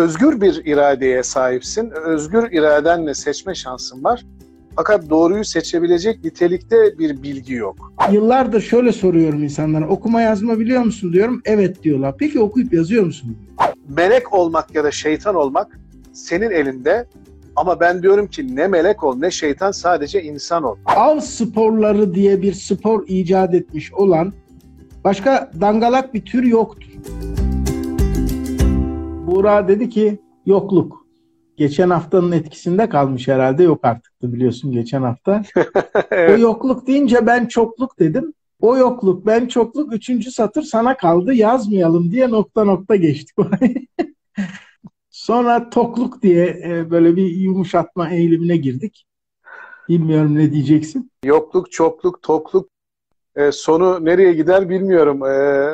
özgür bir iradeye sahipsin. Özgür iradenle seçme şansın var. Fakat doğruyu seçebilecek nitelikte bir bilgi yok. Yıllardır şöyle soruyorum insanlara. Okuma yazma biliyor musun diyorum. Evet diyorlar. Peki okuyup yazıyor musun? Melek olmak ya da şeytan olmak senin elinde. Ama ben diyorum ki ne melek ol ne şeytan sadece insan ol. Av sporları diye bir spor icat etmiş olan başka dangalak bir tür yoktur. Buğra dedi ki yokluk. Geçen haftanın etkisinde kalmış herhalde yok artıktı biliyorsun geçen hafta. Evet. O yokluk deyince ben çokluk dedim. O yokluk ben çokluk üçüncü satır sana kaldı yazmayalım diye nokta nokta geçtik. Sonra tokluk diye e, böyle bir yumuşatma eğilimine girdik. Bilmiyorum ne diyeceksin. Yokluk, çokluk, tokluk e, sonu nereye gider bilmiyorum. E,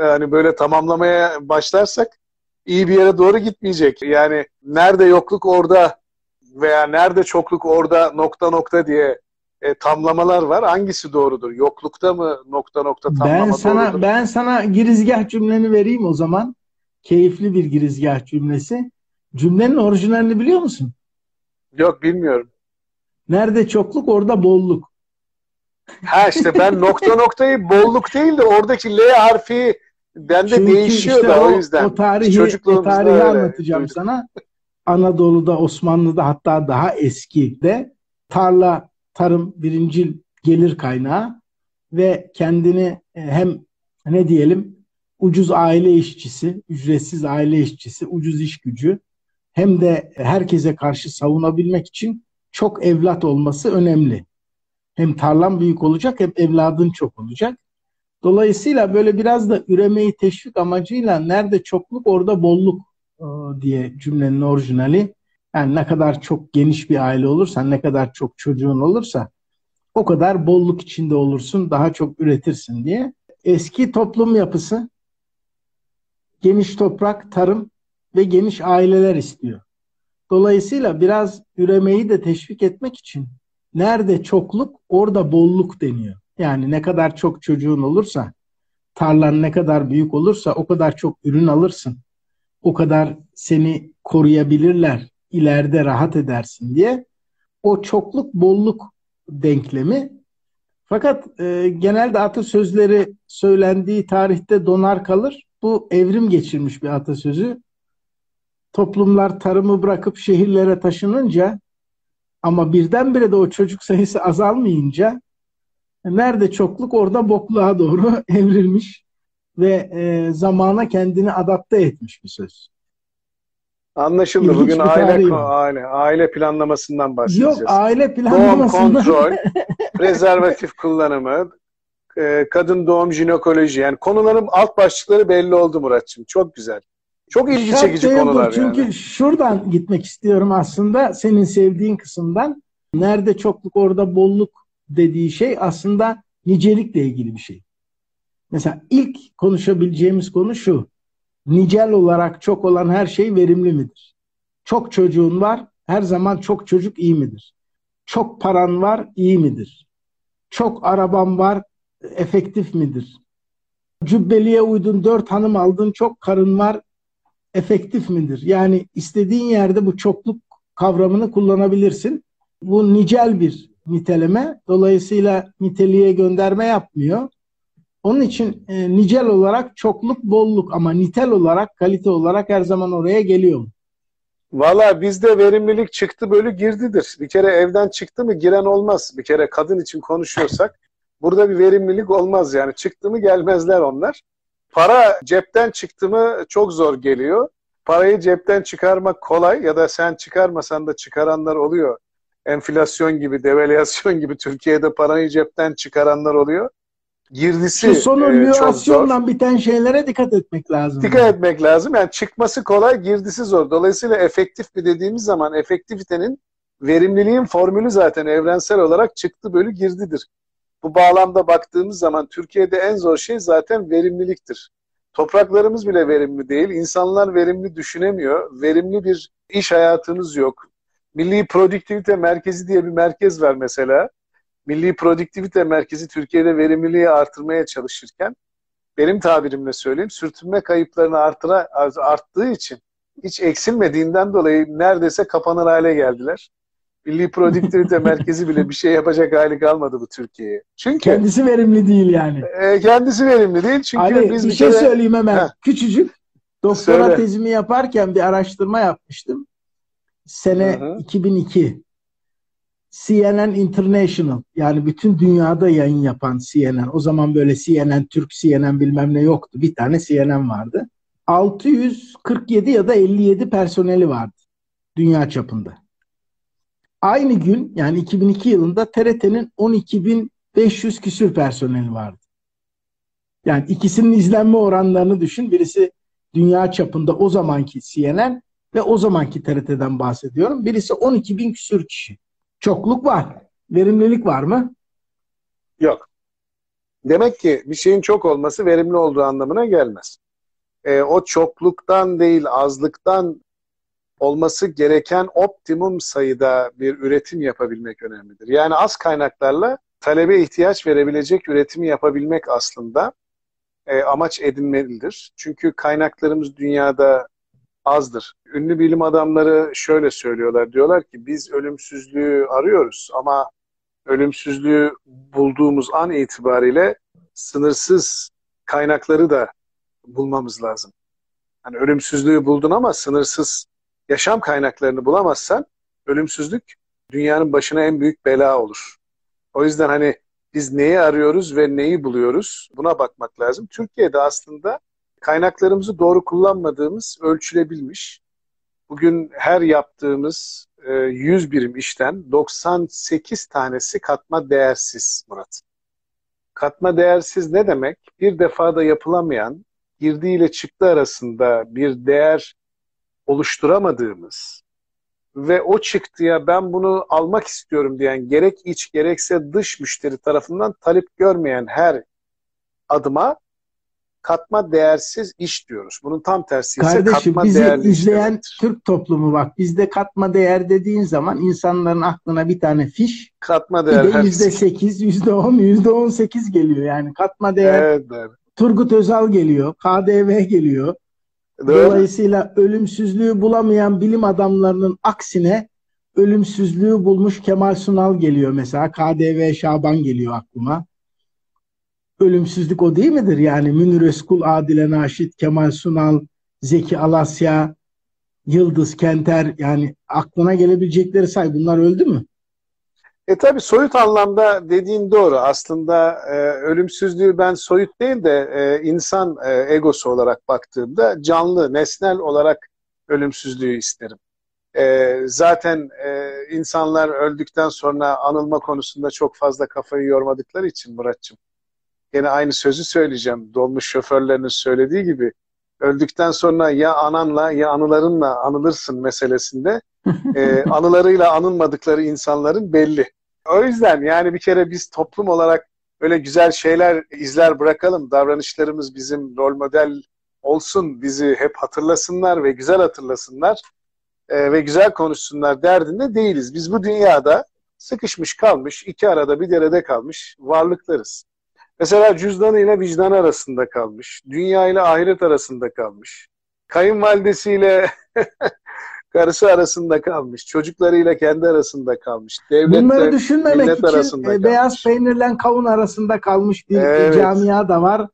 hani böyle tamamlamaya başlarsak iyi bir yere doğru gitmeyecek. Yani nerede yokluk orada veya nerede çokluk orada nokta nokta diye e, tamlamalar var. Hangisi doğrudur? Yoklukta mı nokta nokta tamlama Ben sana doğrudur? ben sana girizgah cümleni vereyim o zaman. Keyifli bir girizgah cümlesi. Cümlenin orijinalini biliyor musun? Yok bilmiyorum. Nerede çokluk orada bolluk. Ha işte ben nokta noktayı bolluk değil de oradaki L harfi bende Çünkü değişiyor işte da o o, yüzden. o tarihi, o tarihi öyle anlatacağım duyduk. sana. Anadolu'da, Osmanlı'da hatta daha eskide tarla, tarım birincil gelir kaynağı ve kendini e, hem ne diyelim ucuz aile işçisi, ücretsiz aile işçisi, ucuz iş gücü hem de herkese karşı savunabilmek için çok evlat olması önemli. Hem tarlan büyük olacak hem evladın çok olacak. Dolayısıyla böyle biraz da üremeyi teşvik amacıyla nerede çokluk orada bolluk e, diye cümlenin orijinali. Yani ne kadar çok geniş bir aile olursan, ne kadar çok çocuğun olursa o kadar bolluk içinde olursun, daha çok üretirsin diye. Eski toplum yapısı geniş toprak, tarım ve geniş aileler istiyor. Dolayısıyla biraz üremeyi de teşvik etmek için nerede çokluk orada bolluk deniyor. Yani ne kadar çok çocuğun olursa, tarlan ne kadar büyük olursa o kadar çok ürün alırsın. O kadar seni koruyabilirler, ileride rahat edersin diye. O çokluk bolluk denklemi. Fakat e, genelde atasözleri söylendiği tarihte donar kalır. Bu evrim geçirmiş bir atasözü. Toplumlar tarımı bırakıp şehirlere taşınınca ama birdenbire de o çocuk sayısı azalmayınca nerede çokluk orada bokluğa doğru evrilmiş ve e, zamana kendini adapte etmiş bir söz. Anlaşıldı. İlginç Bugün aile aile aile planlamasından bahsedeceğiz. Yok aile Doğum planlamasında kontrol, prezervatif kullanımı, e, kadın doğum jinekoloji yani konuların alt başlıkları belli oldu Muratçım. Çok güzel. Çok ilgi Şart çekici konular Çünkü yani. şuradan gitmek istiyorum aslında senin sevdiğin kısımdan. Nerede çokluk orada bolluk dediği şey aslında nicelikle ilgili bir şey. Mesela ilk konuşabileceğimiz konu şu. Nicel olarak çok olan her şey verimli midir? Çok çocuğun var, her zaman çok çocuk iyi midir? Çok paran var, iyi midir? Çok araban var, efektif midir? Cübbeliye uydun, dört hanım aldın, çok karın var, efektif midir? Yani istediğin yerde bu çokluk kavramını kullanabilirsin. Bu nicel bir niteleme. Dolayısıyla niteliğe gönderme yapmıyor. Onun için e, nicel olarak çokluk, bolluk ama nitel olarak, kalite olarak her zaman oraya geliyor. Valla bizde verimlilik çıktı bölü girdidir. Bir kere evden çıktı mı giren olmaz. Bir kere kadın için konuşuyorsak burada bir verimlilik olmaz yani. Çıktı mı gelmezler onlar. Para cepten çıktı mı çok zor geliyor. Parayı cepten çıkarmak kolay ya da sen çıkarmasan da çıkaranlar oluyor. Enflasyon gibi, devalüasyon gibi Türkiye'de parayı cepten çıkaranlar oluyor. Girdisi Şu sonu e, çok zor. biten şeylere dikkat etmek lazım. Dikkat etmek lazım. Yani çıkması kolay, girdisi zor. Dolayısıyla efektif bir dediğimiz zaman efektivitenin verimliliğin formülü zaten evrensel olarak çıktı bölü girdidir. Bu bağlamda baktığımız zaman Türkiye'de en zor şey zaten verimliliktir. Topraklarımız bile verimli değil. İnsanlar verimli düşünemiyor. Verimli bir iş hayatımız yok. Milli Produktivite Merkezi diye bir merkez var mesela. Milli Produktivite Merkezi Türkiye'de verimliliği artırmaya çalışırken benim tabirimle söyleyeyim sürtünme kayıplarını artıra, arttığı için hiç eksilmediğinden dolayı neredeyse kapanır hale geldiler. Milli Prodüktivite Merkezi bile bir şey yapacak hali kalmadı bu Türkiye'ye. Çünkü kendisi verimli değil yani. E, kendisi verimli değil çünkü Ali, biz bir, bir şey kere... söyleyeyim hemen. Heh. Küçücük doktora Söyle. tezimi yaparken bir araştırma yapmıştım. Sene Hı-hı. 2002. CNN International yani bütün dünyada yayın yapan CNN. O zaman böyle CNN, Türk CNN bilmem ne yoktu. Bir tane CNN vardı. 647 ya da 57 personeli vardı dünya çapında. Aynı gün yani 2002 yılında TRT'nin 12.500 küsür personeli vardı. Yani ikisinin izlenme oranlarını düşün. Birisi dünya çapında o zamanki CNN ve o zamanki TRT'den bahsediyorum. Birisi 12 bin küsür kişi. Çokluk var. Verimlilik var mı? Yok. Demek ki bir şeyin çok olması verimli olduğu anlamına gelmez. E, o çokluktan değil azlıktan olması gereken optimum sayıda bir üretim yapabilmek önemlidir. Yani az kaynaklarla talebe ihtiyaç verebilecek üretimi yapabilmek aslında e, amaç edinmelidir. Çünkü kaynaklarımız dünyada azdır. Ünlü bilim adamları şöyle söylüyorlar. Diyorlar ki biz ölümsüzlüğü arıyoruz ama ölümsüzlüğü bulduğumuz an itibariyle sınırsız kaynakları da bulmamız lazım. Hani ölümsüzlüğü buldun ama sınırsız yaşam kaynaklarını bulamazsan ölümsüzlük dünyanın başına en büyük bela olur. O yüzden hani biz neyi arıyoruz ve neyi buluyoruz buna bakmak lazım. Türkiye'de aslında kaynaklarımızı doğru kullanmadığımız ölçülebilmiş. Bugün her yaptığımız 100 e, birim işten 98 tanesi katma değersiz Murat. Katma değersiz ne demek? Bir defada yapılamayan, girdi ile çıktı arasında bir değer oluşturamadığımız ve o çıktıya ben bunu almak istiyorum diyen gerek iç gerekse dış müşteri tarafından talep görmeyen her adıma katma değersiz iş diyoruz. Bunun tam tersi ise Kardeşim, katma bizi değerli izleyen Türk toplumu bak bizde katma değer dediğin zaman insanların aklına bir tane fiş katma değer yüzde sekiz, yüzde on, yüzde on sekiz geliyor yani katma değer. Evet, evet. Turgut Özal geliyor, KDV geliyor. Dolayısıyla ölümsüzlüğü bulamayan bilim adamlarının aksine ölümsüzlüğü bulmuş Kemal Sunal geliyor mesela. KDV Şaban geliyor aklıma. Ölümsüzlük o değil midir? Yani Münir Özkul, Adile Naşit, Kemal Sunal, Zeki Alasya, Yıldız Kenter yani aklına gelebilecekleri say. Bunlar öldü mü? E tabi soyut anlamda dediğin doğru. Aslında e, ölümsüzlüğü ben soyut değil de e, insan e, egosu olarak baktığımda canlı, nesnel olarak ölümsüzlüğü isterim. E, zaten e, insanlar öldükten sonra anılma konusunda çok fazla kafayı yormadıkları için Muratçım. Yine aynı sözü söyleyeceğim. Dolmuş şoförlerinin söylediği gibi öldükten sonra ya ananla ya anılarınla anılırsın meselesinde e, anılarıyla anılmadıkları insanların belli. O yüzden yani bir kere biz toplum olarak öyle güzel şeyler, izler bırakalım. Davranışlarımız bizim rol model olsun, bizi hep hatırlasınlar ve güzel hatırlasınlar e, ve güzel konuşsunlar derdinde değiliz. Biz bu dünyada sıkışmış kalmış, iki arada bir derede kalmış varlıklarız. Mesela cüzdanıyla vicdan arasında kalmış, dünya ile ahiret arasında kalmış, kayınvalidesiyle karısı arasında kalmış, çocuklarıyla kendi arasında kalmış. Devletle, Bunları düşünmemek için e, beyaz peynirle kavun arasında kalmış bir, evet. camia da var.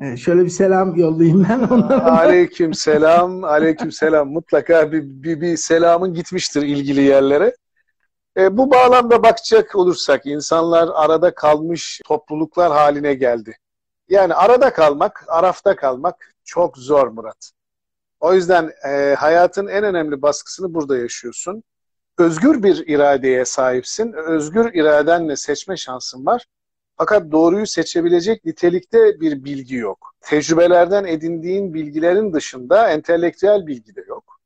E, şöyle bir selam yollayayım ben onlara. Aleyküm selam, aleyküm selam. Mutlaka bir, bir, bir selamın gitmiştir ilgili yerlere. E, bu bağlamda bakacak olursak insanlar arada kalmış topluluklar haline geldi. Yani arada kalmak, arafta kalmak çok zor Murat. O yüzden e, hayatın en önemli baskısını burada yaşıyorsun. Özgür bir iradeye sahipsin. Özgür iradenle seçme şansın var. Fakat doğruyu seçebilecek nitelikte bir bilgi yok. Tecrübelerden edindiğin bilgilerin dışında entelektüel bilgi de yok.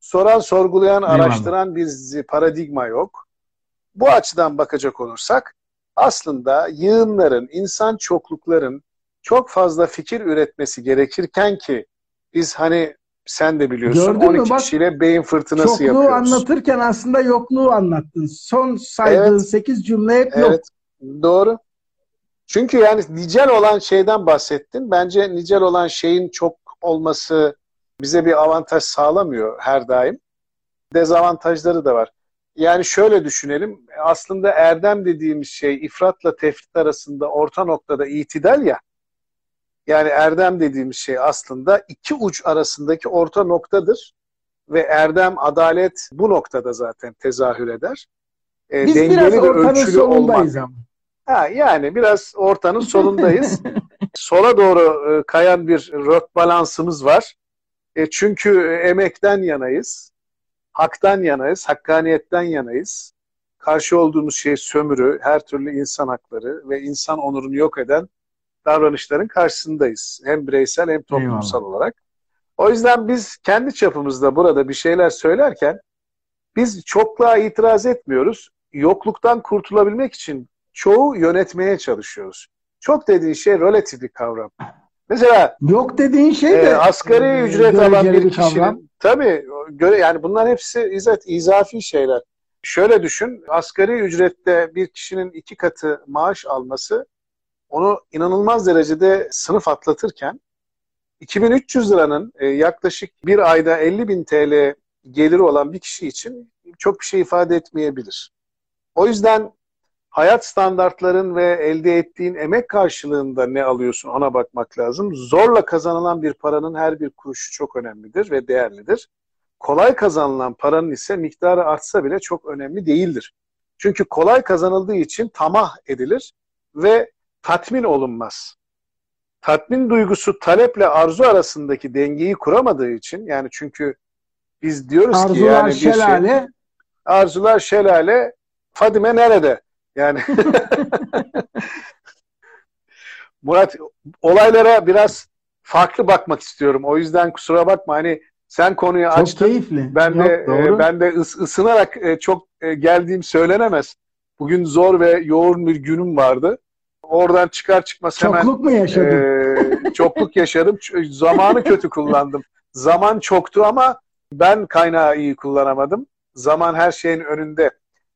Soran, sorgulayan, araştıran bir paradigma yok. Bu açıdan bakacak olursak aslında yığınların, insan çoklukların çok fazla fikir üretmesi gerekirken ki biz hani sen de biliyorsun Gördün 12 mü? Bak, kişiyle beyin fırtınası çokluğu yapıyoruz. anlatırken aslında yokluğu anlattın. Son saydığın evet. 8 cümle hep evet. yok. Doğru. Çünkü yani nicel olan şeyden bahsettin. Bence nicel olan şeyin çok olması bize bir avantaj sağlamıyor her daim. Dezavantajları da var. Yani şöyle düşünelim. Aslında erdem dediğimiz şey ifratla tefrit arasında orta noktada itidal ya. Yani erdem dediğimiz şey aslında iki uç arasındaki orta noktadır. Ve erdem, adalet bu noktada zaten tezahür eder. E, Biz dengeli biraz ortanın solundayız ama. Ha, yani biraz ortanın solundayız. Sola doğru e, kayan bir rök balansımız var. E, çünkü emekten yanayız. Haktan yanayız, hakkaniyetten yanayız. Karşı olduğumuz şey sömürü, her türlü insan hakları ve insan onurunu yok eden davranışların karşısındayız. Hem bireysel hem toplumsal Eyvallah. olarak. O yüzden biz kendi çapımızda burada bir şeyler söylerken biz çokluğa itiraz etmiyoruz. Yokluktan kurtulabilmek için çoğu yönetmeye çalışıyoruz. Çok dediğin şey relatif bir kavram. Mesela yok dediğin şey de e, asgari ücret alan bir, kişinin kavram. tabii göre yani bunlar hepsi izet izafi şeyler. Şöyle düşün, asgari ücrette bir kişinin iki katı maaş alması onu inanılmaz derecede sınıf atlatırken 2300 liranın e, yaklaşık bir ayda 50 bin TL geliri olan bir kişi için çok bir şey ifade etmeyebilir. O yüzden hayat standartların ve elde ettiğin emek karşılığında ne alıyorsun ona bakmak lazım. Zorla kazanılan bir paranın her bir kuruşu çok önemlidir ve değerlidir. Kolay kazanılan paranın ise miktarı artsa bile çok önemli değildir. Çünkü kolay kazanıldığı için tamah edilir ve tatmin olunmaz. Tatmin duygusu taleple arzu arasındaki dengeyi kuramadığı için yani çünkü biz diyoruz arzular ki yani bir şey şelale. şey arzular şelale Fadime nerede? Yani Murat olaylara biraz farklı bakmak istiyorum. O yüzden kusura bakma hani sen konuyu çok açtın. keyifli. Ben Yok, de doğru. ben de ıs, ısınarak e, çok e, geldiğim söylenemez. Bugün zor ve yoğun bir günüm vardı. Oradan çıkar çıkmaz hemen çokluk mu yaşadın? E, çokluk yaşadım. Zamanı kötü kullandım. Zaman çoktu ama ben kaynağı iyi kullanamadım. Zaman her şeyin önünde.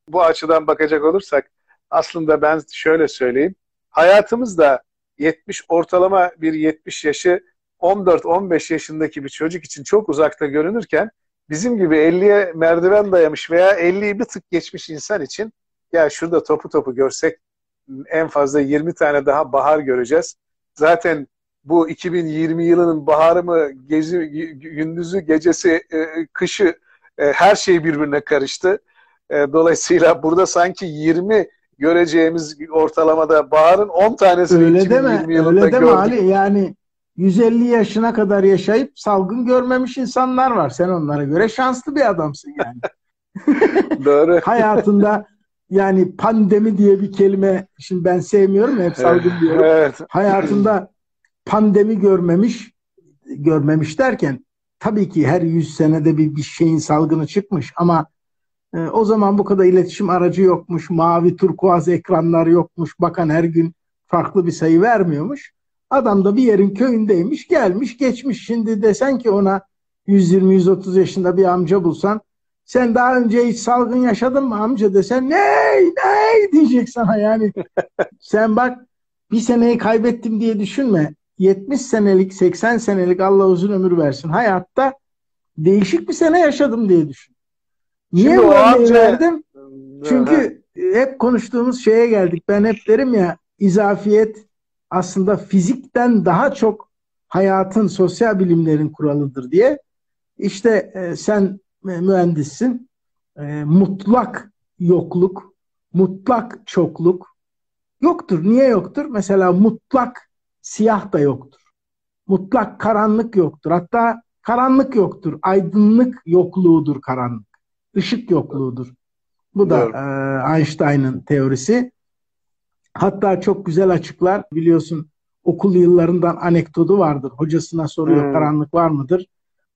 Bu açıdan bakacak olursak aslında ben şöyle söyleyeyim. Hayatımızda 70 ortalama bir 70 yaşı 14-15 yaşındaki bir çocuk için çok uzakta görünürken bizim gibi 50'ye merdiven dayamış veya 50'yi bir tık geçmiş insan için ya şurada topu topu görsek en fazla 20 tane daha bahar göreceğiz. Zaten bu 2020 yılının baharı mı, gezi, gündüzü, gecesi, e, kışı e, her şey birbirine karıştı. E, dolayısıyla burada sanki 20 göreceğimiz ortalamada baharın 10 tanesi öyle 2020 deme, yılında öyle deme gördük. Ali yani 150 yaşına kadar yaşayıp salgın görmemiş insanlar var. Sen onlara göre şanslı bir adamsın yani. Doğru. Hayatında yani pandemi diye bir kelime şimdi ben sevmiyorum hep salgın diyorum. Evet. Hayatında pandemi görmemiş görmemiş derken tabii ki her 100 senede bir, bir şeyin salgını çıkmış ama e, o zaman bu kadar iletişim aracı yokmuş, mavi turkuaz ekranlar yokmuş, bakan her gün farklı bir sayı vermiyormuş. Adam da bir yerin köyündeymiş, gelmiş, geçmiş. Şimdi desen ki ona 120-130 yaşında bir amca bulsan, sen daha önce hiç salgın yaşadın mı amca desen, ney, ney diyecek sana yani. sen bak bir seneyi kaybettim diye düşünme. 70 senelik, 80 senelik Allah uzun ömür versin hayatta değişik bir sene yaşadım diye düşün. Niye Şimdi bu örneği verdim? Çünkü hep konuştuğumuz şeye geldik. Ben hep derim ya izafiyet aslında fizikten daha çok hayatın, sosyal bilimlerin kuralıdır diye. İşte e, sen e, mühendissin. E, mutlak yokluk, mutlak çokluk yoktur. Niye yoktur? Mesela mutlak siyah da yoktur. Mutlak karanlık yoktur. Hatta karanlık yoktur. Aydınlık yokluğudur karanlık. Işık yokluğudur. Bu da e, Einstein'ın teorisi. Hatta çok güzel açıklar. Biliyorsun okul yıllarından anekdotu vardır. Hocasına soruyor hmm. karanlık var mıdır?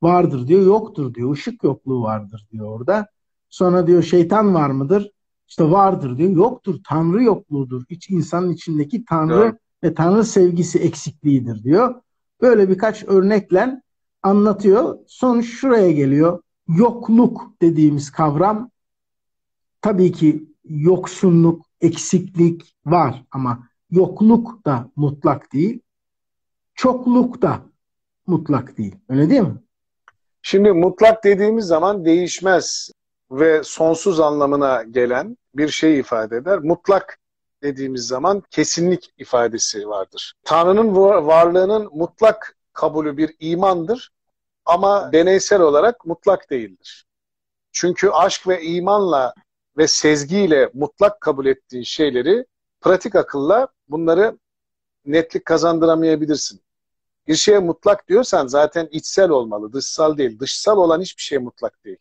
Vardır diyor. Yoktur diyor. Işık yokluğu vardır diyor orada. Sonra diyor şeytan var mıdır? İşte vardır diyor. Yoktur. Tanrı yokluğudur. İç insanın içindeki Tanrı evet. ve Tanrı sevgisi eksikliğidir diyor. Böyle birkaç örnekle anlatıyor. Sonuç şuraya geliyor. Yokluk dediğimiz kavram tabii ki yoksunluk, eksiklik var ama yokluk da mutlak değil. Çokluk da mutlak değil. Öyle değil mi? Şimdi mutlak dediğimiz zaman değişmez ve sonsuz anlamına gelen bir şey ifade eder. Mutlak dediğimiz zaman kesinlik ifadesi vardır. Tanrı'nın varlığının mutlak kabulü bir imandır ama deneysel olarak mutlak değildir. Çünkü aşk ve imanla ve sezgiyle mutlak kabul ettiğin şeyleri pratik akılla bunları netlik kazandıramayabilirsin. Bir şeye mutlak diyorsan zaten içsel olmalı, dışsal değil. Dışsal olan hiçbir şey mutlak değil.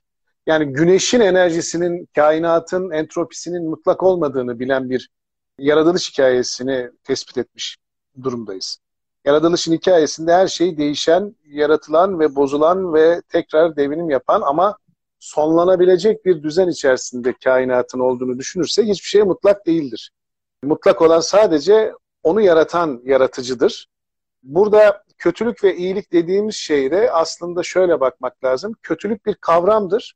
Yani güneşin enerjisinin, kainatın entropisinin mutlak olmadığını bilen bir yaratılış hikayesini tespit etmiş durumdayız. Yaratılışın hikayesinde her şey değişen, yaratılan ve bozulan ve tekrar devinim yapan ama sonlanabilecek bir düzen içerisinde kainatın olduğunu düşünürsek hiçbir şey mutlak değildir. Mutlak olan sadece onu yaratan yaratıcıdır. Burada kötülük ve iyilik dediğimiz şeyde aslında şöyle bakmak lazım. Kötülük bir kavramdır.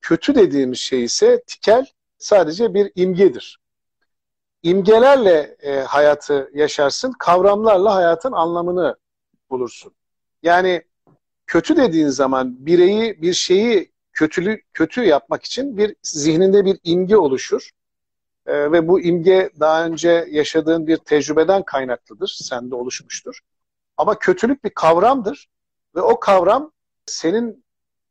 Kötü dediğimiz şey ise tikel sadece bir imgedir. İmgelerle e, hayatı yaşarsın, kavramlarla hayatın anlamını bulursun. Yani kötü dediğin zaman bireyi, bir şeyi kötülü, kötü yapmak için bir zihninde bir imge oluşur. E, ve bu imge daha önce yaşadığın bir tecrübeden kaynaklıdır. Sende oluşmuştur. Ama kötülük bir kavramdır. Ve o kavram senin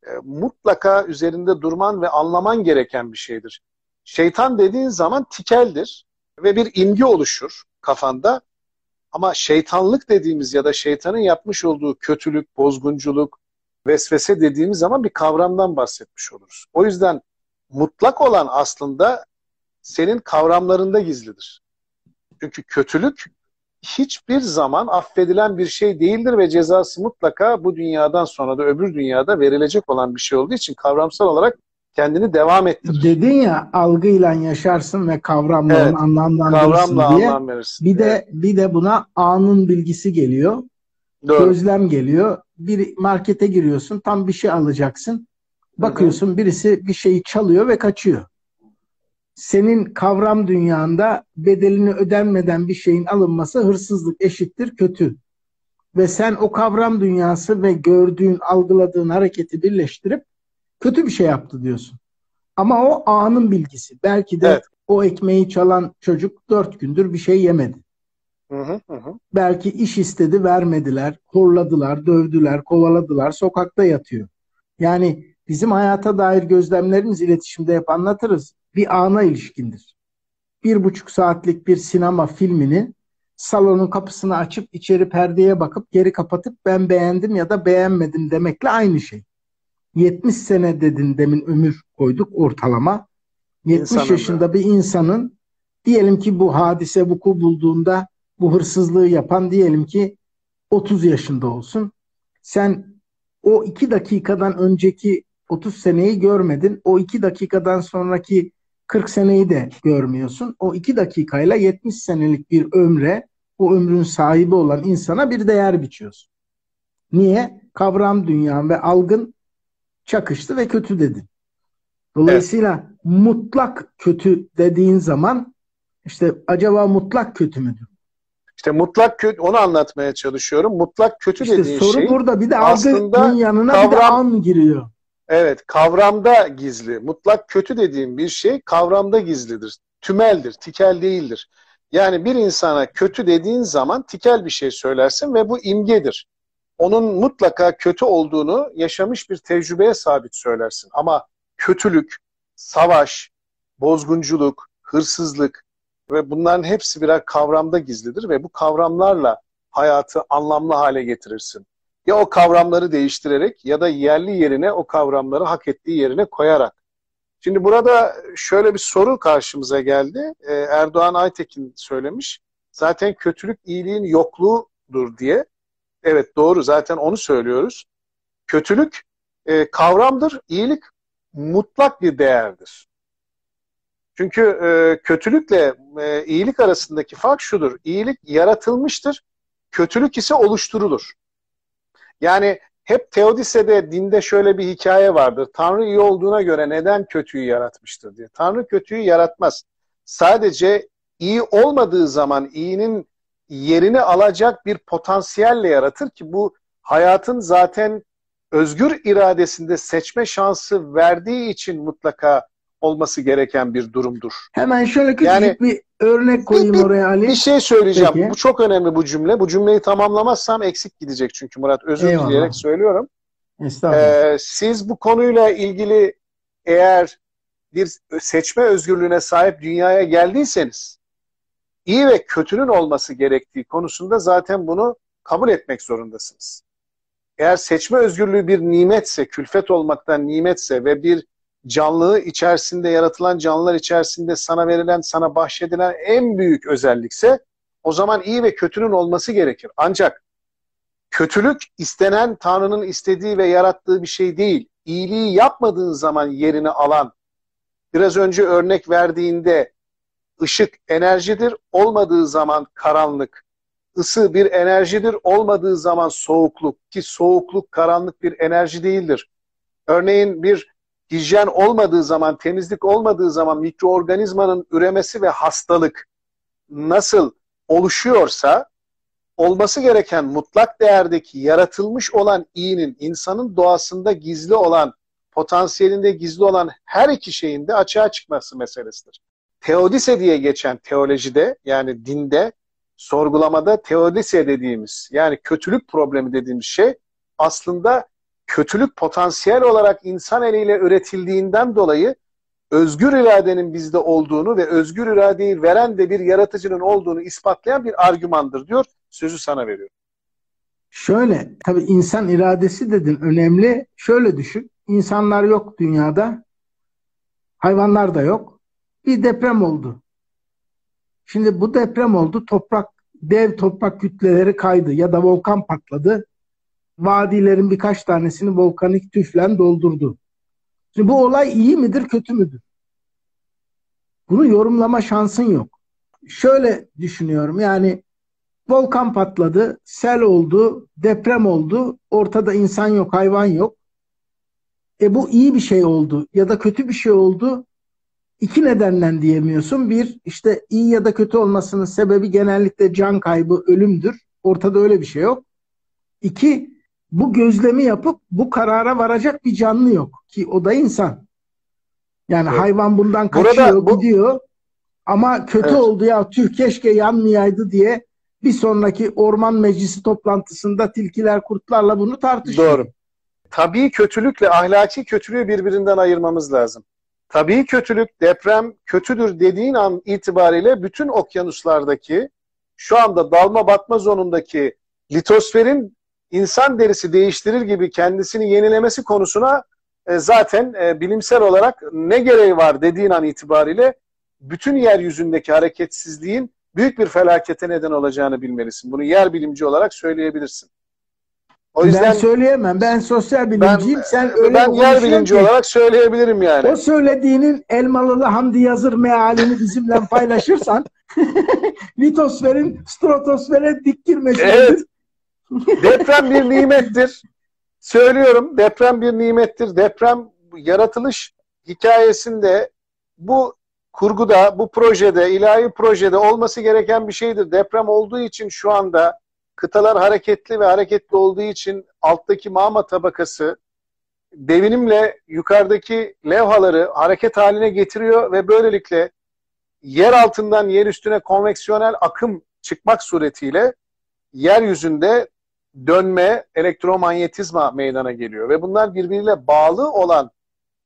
e, mutlaka üzerinde durman ve anlaman gereken bir şeydir. Şeytan dediğin zaman tikeldir ve bir imge oluşur kafanda. Ama şeytanlık dediğimiz ya da şeytanın yapmış olduğu kötülük, bozgunculuk, vesvese dediğimiz zaman bir kavramdan bahsetmiş oluruz. O yüzden mutlak olan aslında senin kavramlarında gizlidir. Çünkü kötülük hiçbir zaman affedilen bir şey değildir ve cezası mutlaka bu dünyadan sonra da öbür dünyada verilecek olan bir şey olduğu için kavramsal olarak kendini devam ettirir. Dedin ya algıyla yaşarsın ve kavramla evet, anlamlandırırsın kavramla diye. Anlam verirsin. Bir de evet. bir de buna anın bilgisi geliyor. Doğru. Gözlem geliyor. Bir markete giriyorsun, tam bir şey alacaksın. Bakıyorsun Hı-hı. birisi bir şeyi çalıyor ve kaçıyor senin kavram dünyanda bedelini ödenmeden bir şeyin alınması hırsızlık eşittir kötü. Ve sen o kavram dünyası ve gördüğün, algıladığın hareketi birleştirip kötü bir şey yaptı diyorsun. Ama o anın bilgisi. Belki de evet. o ekmeği çalan çocuk dört gündür bir şey yemedi. Hı hı hı. Belki iş istedi vermediler, horladılar, dövdüler, kovaladılar, sokakta yatıyor. Yani bizim hayata dair gözlemlerimiz iletişimde hep anlatırız bir ana ilişkindir. Bir buçuk saatlik bir sinema filmini salonun kapısını açıp içeri perdeye bakıp geri kapatıp ben beğendim ya da beğenmedim demekle aynı şey. 70 sene dedin demin ömür koyduk ortalama. 70 İnsanın yaşında da. bir insanın diyelim ki bu hadise vuku bulduğunda bu hırsızlığı yapan diyelim ki 30 yaşında olsun. Sen o iki dakikadan önceki 30 seneyi görmedin. O iki dakikadan sonraki 40 seneyi de görmüyorsun. O 2 dakikayla 70 senelik bir ömre, o ömrün sahibi olan insana bir değer biçiyorsun. Niye? Kavram dünyan ve algın çakıştı ve kötü dedin. Dolayısıyla evet. mutlak kötü dediğin zaman işte acaba mutlak kötü müdür? İşte mutlak kötü onu anlatmaya çalışıyorum. Mutlak kötü işte dediğin soru şey burada bir de algı yanına kavram, bir de an giriyor. Evet, kavramda gizli. Mutlak kötü dediğim bir şey kavramda gizlidir. Tümeldir, tikel değildir. Yani bir insana kötü dediğin zaman tikel bir şey söylersin ve bu imgedir. Onun mutlaka kötü olduğunu yaşamış bir tecrübeye sabit söylersin. Ama kötülük, savaş, bozgunculuk, hırsızlık ve bunların hepsi birer kavramda gizlidir ve bu kavramlarla hayatı anlamlı hale getirirsin. Ya o kavramları değiştirerek ya da yerli yerine o kavramları hak ettiği yerine koyarak. Şimdi burada şöyle bir soru karşımıza geldi. Ee, Erdoğan Aytekin söylemiş. Zaten kötülük iyiliğin yokluğudur diye. Evet doğru zaten onu söylüyoruz. Kötülük e, kavramdır, iyilik mutlak bir değerdir. Çünkü e, kötülükle e, iyilik arasındaki fark şudur. İyilik yaratılmıştır, kötülük ise oluşturulur. Yani hep Teodise'de dinde şöyle bir hikaye vardır. Tanrı iyi olduğuna göre neden kötüyü yaratmıştır diye. Tanrı kötüyü yaratmaz. Sadece iyi olmadığı zaman iyinin yerini alacak bir potansiyelle yaratır ki bu hayatın zaten özgür iradesinde seçme şansı verdiği için mutlaka olması gereken bir durumdur. Hemen şöyle küçük yani, bir örnek koyayım bir, oraya Ali. Bir şey söyleyeceğim. Peki. Bu çok önemli bu cümle. Bu cümleyi tamamlamazsam eksik gidecek çünkü Murat. Özür Eyvallah. dileyerek söylüyorum. Ee, siz bu konuyla ilgili eğer bir seçme özgürlüğüne sahip dünyaya geldiyseniz iyi ve kötünün olması gerektiği konusunda zaten bunu kabul etmek zorundasınız. Eğer seçme özgürlüğü bir nimetse, külfet olmaktan nimetse ve bir canlılığı içerisinde, yaratılan canlılar içerisinde sana verilen, sana bahşedilen en büyük özellikse o zaman iyi ve kötünün olması gerekir. Ancak kötülük istenen Tanrı'nın istediği ve yarattığı bir şey değil. İyiliği yapmadığın zaman yerini alan, biraz önce örnek verdiğinde ışık enerjidir, olmadığı zaman karanlık. Isı bir enerjidir, olmadığı zaman soğukluk ki soğukluk karanlık bir enerji değildir. Örneğin bir hijyen olmadığı zaman, temizlik olmadığı zaman mikroorganizmanın üremesi ve hastalık nasıl oluşuyorsa olması gereken mutlak değerdeki yaratılmış olan iyinin insanın doğasında gizli olan, potansiyelinde gizli olan her iki şeyin de açığa çıkması meselesidir. Teodise diye geçen teolojide yani dinde sorgulamada teodise dediğimiz yani kötülük problemi dediğimiz şey aslında kötülük potansiyel olarak insan eliyle üretildiğinden dolayı özgür iradenin bizde olduğunu ve özgür iradeyi veren de bir yaratıcının olduğunu ispatlayan bir argümandır diyor. Sözü sana veriyorum. Şöyle, tabii insan iradesi dedin önemli. Şöyle düşün, insanlar yok dünyada, hayvanlar da yok. Bir deprem oldu. Şimdi bu deprem oldu, toprak, dev toprak kütleleri kaydı ya da volkan patladı vadilerin birkaç tanesini volkanik tüflen doldurdu. Şimdi bu olay iyi midir, kötü müdür? Bunu yorumlama şansın yok. Şöyle düşünüyorum yani volkan patladı, sel oldu, deprem oldu, ortada insan yok, hayvan yok. E bu iyi bir şey oldu ya da kötü bir şey oldu. İki nedenden diyemiyorsun. Bir, işte iyi ya da kötü olmasının sebebi genellikle can kaybı, ölümdür. Ortada öyle bir şey yok. İki, bu gözlemi yapıp bu karara varacak bir canlı yok ki o da insan. Yani evet. hayvan bundan kaçıyor, Burada, bu... gidiyor. Ama kötü evet. oldu ya tüh keşke yanmayaydı diye bir sonraki orman meclisi toplantısında tilkiler kurtlarla bunu tartışıyor. Doğru. Tabii kötülükle ahlaki kötülüğü birbirinden ayırmamız lazım. Tabii kötülük, deprem kötüdür dediğin an itibariyle bütün okyanuslardaki şu anda dalma batma zonundaki litosferin insan derisi değiştirir gibi kendisini yenilemesi konusuna e, zaten e, bilimsel olarak ne gereği var dediğin an itibariyle bütün yeryüzündeki hareketsizliğin büyük bir felakete neden olacağını bilmelisin. Bunu yer bilimci olarak söyleyebilirsin. O yüzden ben söyleyemem. Ben sosyal bilimciyim. Ben, Sen öyle ben yer bilimci ki, olarak söyleyebilirim yani. O söylediğinin Elmalılı Hamdi Yazır mealini bizimle paylaşırsan litosferin stratosfere dik girmesi. Evet. Deprem bir nimettir. Söylüyorum deprem bir nimettir. Deprem yaratılış hikayesinde bu kurguda, bu projede, ilahi projede olması gereken bir şeydir. Deprem olduğu için şu anda kıtalar hareketli ve hareketli olduğu için alttaki mağma tabakası devinimle yukarıdaki levhaları hareket haline getiriyor ve böylelikle yer altından yer üstüne konveksiyonel akım çıkmak suretiyle yeryüzünde dönme, elektromanyetizma meydana geliyor. Ve bunlar birbiriyle bağlı olan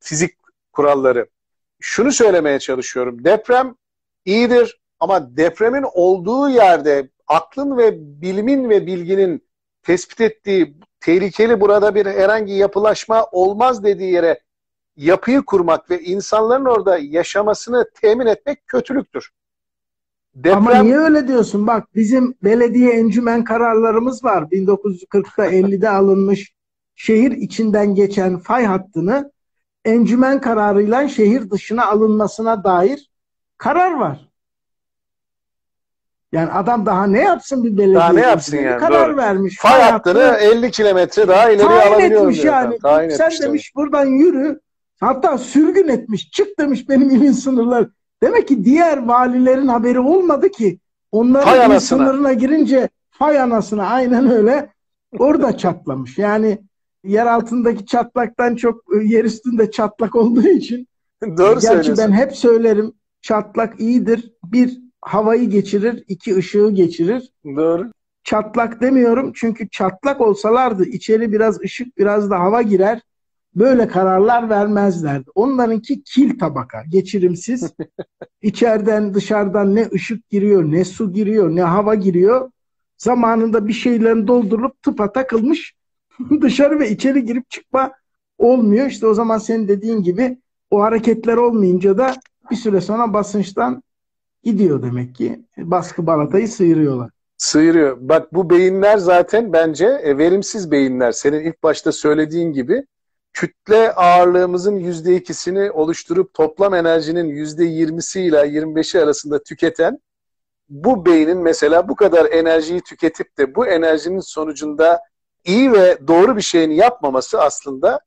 fizik kuralları. Şunu söylemeye çalışıyorum. Deprem iyidir ama depremin olduğu yerde aklın ve bilimin ve bilginin tespit ettiği tehlikeli burada bir herhangi yapılaşma olmaz dediği yere yapıyı kurmak ve insanların orada yaşamasını temin etmek kötülüktür. Deprem... Ama niye öyle diyorsun? Bak bizim belediye encümen kararlarımız var. 1940'ta 50'de alınmış şehir içinden geçen fay hattını encümen kararıyla şehir dışına alınmasına dair karar var. Yani adam daha ne yapsın bir belediye? Daha ne yapsın yani? Karar Doğru. vermiş. Fay, hattını hattı, 50 kilometre daha ileri alabiliyorum. Etmiş yani. Tayin Sen etmiş demiş tabii. buradan yürü. Hatta sürgün etmiş. Çık demiş benim ilin sınırları. Demek ki diğer valilerin haberi olmadı ki. Onların sınırına girince fay anasına aynen öyle orada çatlamış. Yani yer altındaki çatlaktan çok yer üstünde çatlak olduğu için Doğru Gerçi söylüyorsun. ben hep söylerim çatlak iyidir. Bir havayı geçirir, iki ışığı geçirir. Doğru. Çatlak demiyorum çünkü çatlak olsalardı içeri biraz ışık biraz da hava girer. Böyle kararlar vermezlerdi. Onlarınki kil tabaka, geçirimsiz. İçeriden dışarıdan ne ışık giriyor, ne su giriyor, ne hava giriyor. Zamanında bir şeylerin doldurulup tıpa takılmış. Dışarı ve içeri girip çıkma olmuyor. İşte o zaman senin dediğin gibi o hareketler olmayınca da bir süre sonra basınçtan gidiyor demek ki. Baskı balatayı sıyırıyorlar. Sıyırıyor. Bak bu beyinler zaten bence e, verimsiz beyinler. Senin ilk başta söylediğin gibi kütle ağırlığımızın yüzde ikisini oluşturup toplam enerjinin yüzde yirmisi ile 25'i arasında tüketen bu beynin mesela bu kadar enerjiyi tüketip de bu enerjinin sonucunda iyi ve doğru bir şeyini yapmaması aslında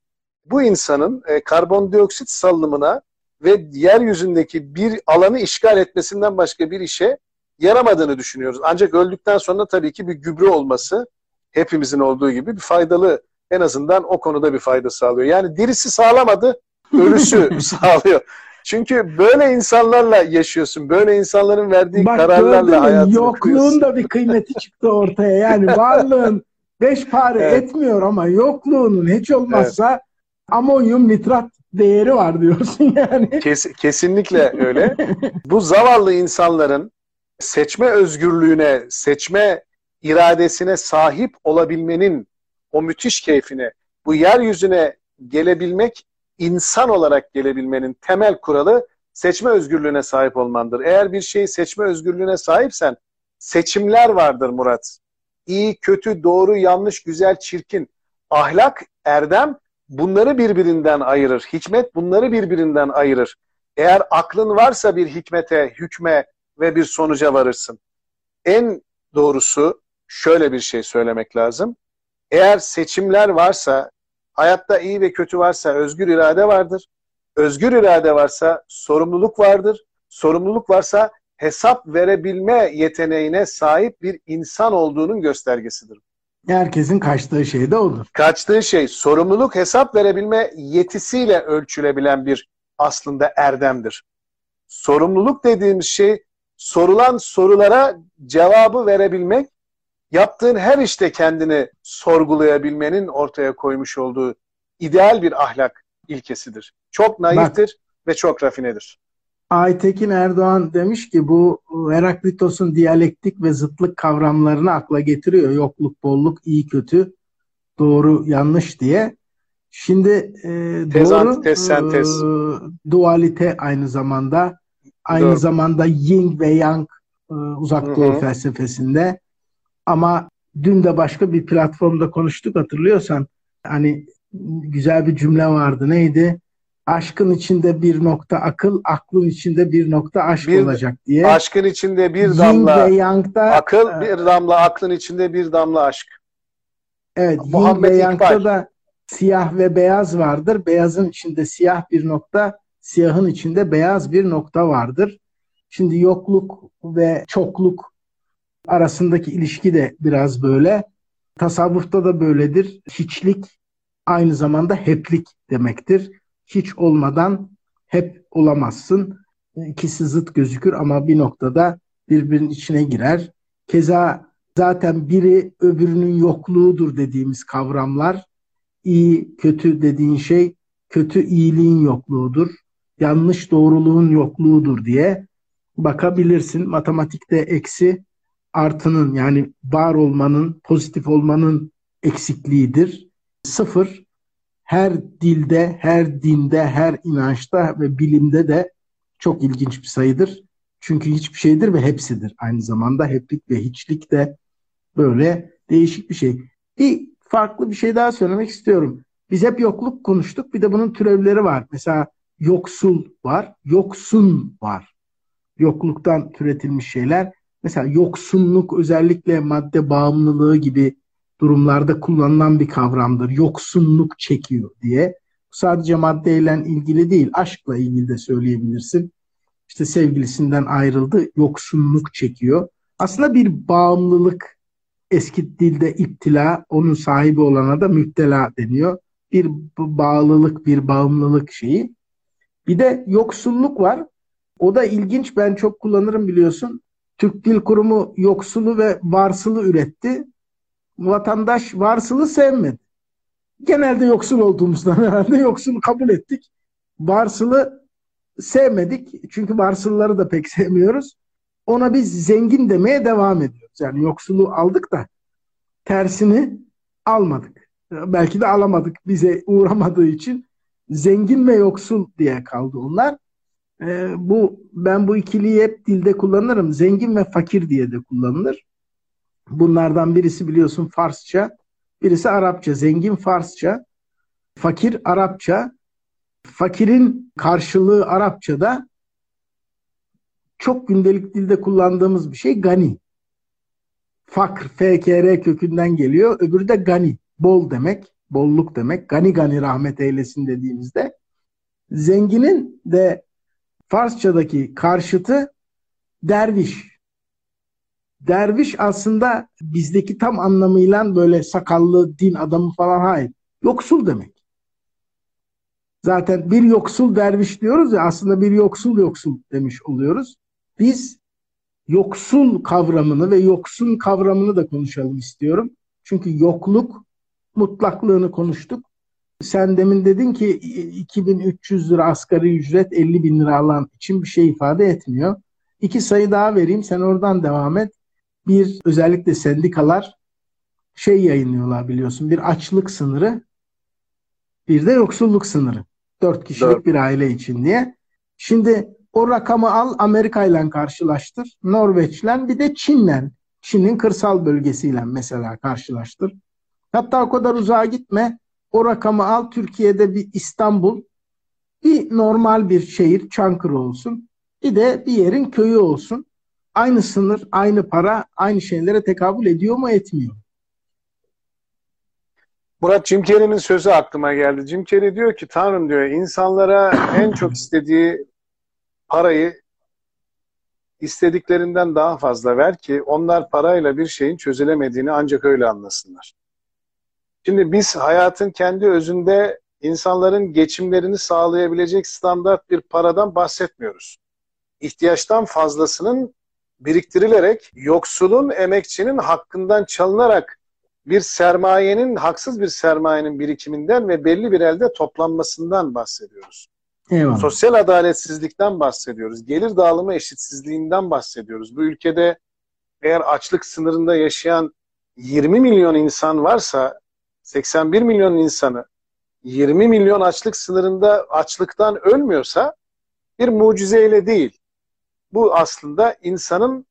bu insanın e, karbondioksit salınımına ve yeryüzündeki bir alanı işgal etmesinden başka bir işe yaramadığını düşünüyoruz. Ancak öldükten sonra tabii ki bir gübre olması hepimizin olduğu gibi bir faydalı en azından o konuda bir fayda sağlıyor. Yani dirisi sağlamadı, ölüsü sağlıyor. Çünkü böyle insanlarla yaşıyorsun. Böyle insanların verdiği Bak kararlarla hayatını Yokluğun kuruyorsun. da bir kıymeti çıktı ortaya. Yani varlığın beş pare Evet. etmiyor ama yokluğunun hiç olmazsa amonyum nitrat değeri var diyorsun yani. Kes- kesinlikle öyle. Bu zavallı insanların seçme özgürlüğüne, seçme iradesine sahip olabilmenin o müthiş keyfine, bu yeryüzüne gelebilmek, insan olarak gelebilmenin temel kuralı seçme özgürlüğüne sahip olmandır. Eğer bir şeyi seçme özgürlüğüne sahipsen seçimler vardır Murat. İyi, kötü, doğru, yanlış, güzel, çirkin. Ahlak, erdem bunları birbirinden ayırır. Hikmet bunları birbirinden ayırır. Eğer aklın varsa bir hikmete, hükme ve bir sonuca varırsın. En doğrusu şöyle bir şey söylemek lazım. Eğer seçimler varsa, hayatta iyi ve kötü varsa özgür irade vardır. Özgür irade varsa sorumluluk vardır. Sorumluluk varsa hesap verebilme yeteneğine sahip bir insan olduğunun göstergesidir. Herkesin kaçtığı şey de olur. Kaçtığı şey sorumluluk hesap verebilme yetisiyle ölçülebilen bir aslında erdemdir. Sorumluluk dediğimiz şey sorulan sorulara cevabı verebilmek, yaptığın her işte kendini sorgulayabilmenin ortaya koymuş olduğu ideal bir ahlak ilkesidir. Çok naiftir ve çok rafinedir. Aytekin Erdoğan demiş ki bu Heraklitos'un diyalektik ve zıtlık kavramlarını akla getiriyor. Yokluk, bolluk, iyi, kötü, doğru, yanlış diye. Şimdi e, Tez, doğru antites, sentez. e, dualite aynı zamanda aynı Doğru. zamanda yin ve yang e, uzak Hı doğu hı. felsefesinde ama dün de başka bir platformda konuştuk hatırlıyorsan hani güzel bir cümle vardı neydi? Aşkın içinde bir nokta akıl, aklın içinde bir nokta aşk Bir- olacak diye. Aşkın içinde bir Yin damla ve Yang'da akıl, bir damla aklın içinde bir damla aşk. evet Yin Muhammed ve Yang'da da siyah ve beyaz vardır. Beyazın içinde siyah bir nokta, siyahın içinde beyaz bir nokta vardır. Şimdi yokluk ve çokluk arasındaki ilişki de biraz böyle. Tasavvufta da böyledir. Hiçlik aynı zamanda heplik demektir. Hiç olmadan hep olamazsın. İkisi zıt gözükür ama bir noktada birbirinin içine girer. Keza zaten biri öbürünün yokluğudur dediğimiz kavramlar. İyi, kötü dediğin şey kötü iyiliğin yokluğudur. Yanlış doğruluğun yokluğudur diye bakabilirsin. Matematikte eksi artının yani var olmanın, pozitif olmanın eksikliğidir. Sıfır her dilde, her dinde, her inançta ve bilimde de çok ilginç bir sayıdır. Çünkü hiçbir şeydir ve hepsidir. Aynı zamanda heplik ve hiçlik de böyle değişik bir şey. Bir farklı bir şey daha söylemek istiyorum. Biz hep yokluk konuştuk. Bir de bunun türevleri var. Mesela yoksul var, yoksun var. Yokluktan türetilmiş şeyler. Mesela yoksunluk özellikle madde bağımlılığı gibi durumlarda kullanılan bir kavramdır. Yoksunluk çekiyor diye. Sadece maddeyle ilgili değil, aşkla ilgili de söyleyebilirsin. İşte sevgilisinden ayrıldı, yoksunluk çekiyor. Aslında bir bağımlılık eski dilde iptila, onun sahibi olana da müptela deniyor. Bir bağlılık, bir bağımlılık şeyi. Bir de yoksulluk var. O da ilginç. Ben çok kullanırım biliyorsun. Türk Dil Kurumu yoksulu ve varsılı üretti. Vatandaş varsılı sevmedi. Genelde yoksul olduğumuzdan herhalde yoksulu kabul ettik. Varsılı sevmedik. Çünkü varsılları da pek sevmiyoruz. Ona biz zengin demeye devam ediyoruz. Yani yoksulu aldık da tersini almadık. Belki de alamadık bize uğramadığı için. Zengin ve yoksul diye kaldı onlar. Ee, bu ben bu ikiliyi hep dilde kullanırım. Zengin ve fakir diye de kullanılır. Bunlardan birisi biliyorsun Farsça, birisi Arapça. Zengin Farsça, fakir Arapça. Fakirin karşılığı Arapçada çok gündelik dilde kullandığımız bir şey gani. Fakr, FKR kökünden geliyor. Öbürü de gani, bol demek, bolluk demek. Gani gani rahmet eylesin dediğimizde. Zenginin de Farsçadaki karşıtı derviş. Derviş aslında bizdeki tam anlamıyla böyle sakallı din adamı falan hayır. Yoksul demek. Zaten bir yoksul derviş diyoruz ya aslında bir yoksul yoksul demiş oluyoruz. Biz yoksul kavramını ve yoksun kavramını da konuşalım istiyorum. Çünkü yokluk mutlaklığını konuştuk. Sen demin dedin ki 2300 lira asgari ücret 50 bin lira alan için bir şey ifade etmiyor. İki sayı daha vereyim sen oradan devam et. Bir özellikle sendikalar şey yayınlıyorlar biliyorsun bir açlık sınırı bir de yoksulluk sınırı. Dört kişilik Dört. bir aile için diye. Şimdi o rakamı al Amerika ile karşılaştır. Norveç'le bir de Çin'le. Çin'in kırsal bölgesiyle mesela karşılaştır. Hatta o kadar uzağa gitme. O rakamı al Türkiye'de bir İstanbul, bir normal bir şehir Çankırı olsun. Bir de bir yerin köyü olsun. Aynı sınır, aynı para, aynı şeylere tekabül ediyor mu etmiyor? Murat Jim Carrey'nin sözü aklıma geldi. Jim Carrey diyor ki Tanrım diyor insanlara en çok istediği parayı istediklerinden daha fazla ver ki onlar parayla bir şeyin çözülemediğini ancak öyle anlasınlar. Şimdi biz hayatın kendi özünde insanların geçimlerini sağlayabilecek standart bir paradan bahsetmiyoruz. İhtiyaçtan fazlasının biriktirilerek yoksulun, emekçinin hakkından çalınarak bir sermayenin, haksız bir sermayenin birikiminden ve belli bir elde toplanmasından bahsediyoruz. Eyvallah. Sosyal adaletsizlikten bahsediyoruz. Gelir dağılımı eşitsizliğinden bahsediyoruz. Bu ülkede eğer açlık sınırında yaşayan 20 milyon insan varsa 81 milyon insanı 20 milyon açlık sınırında açlıktan ölmüyorsa bir mucizeyle değil. Bu aslında insanın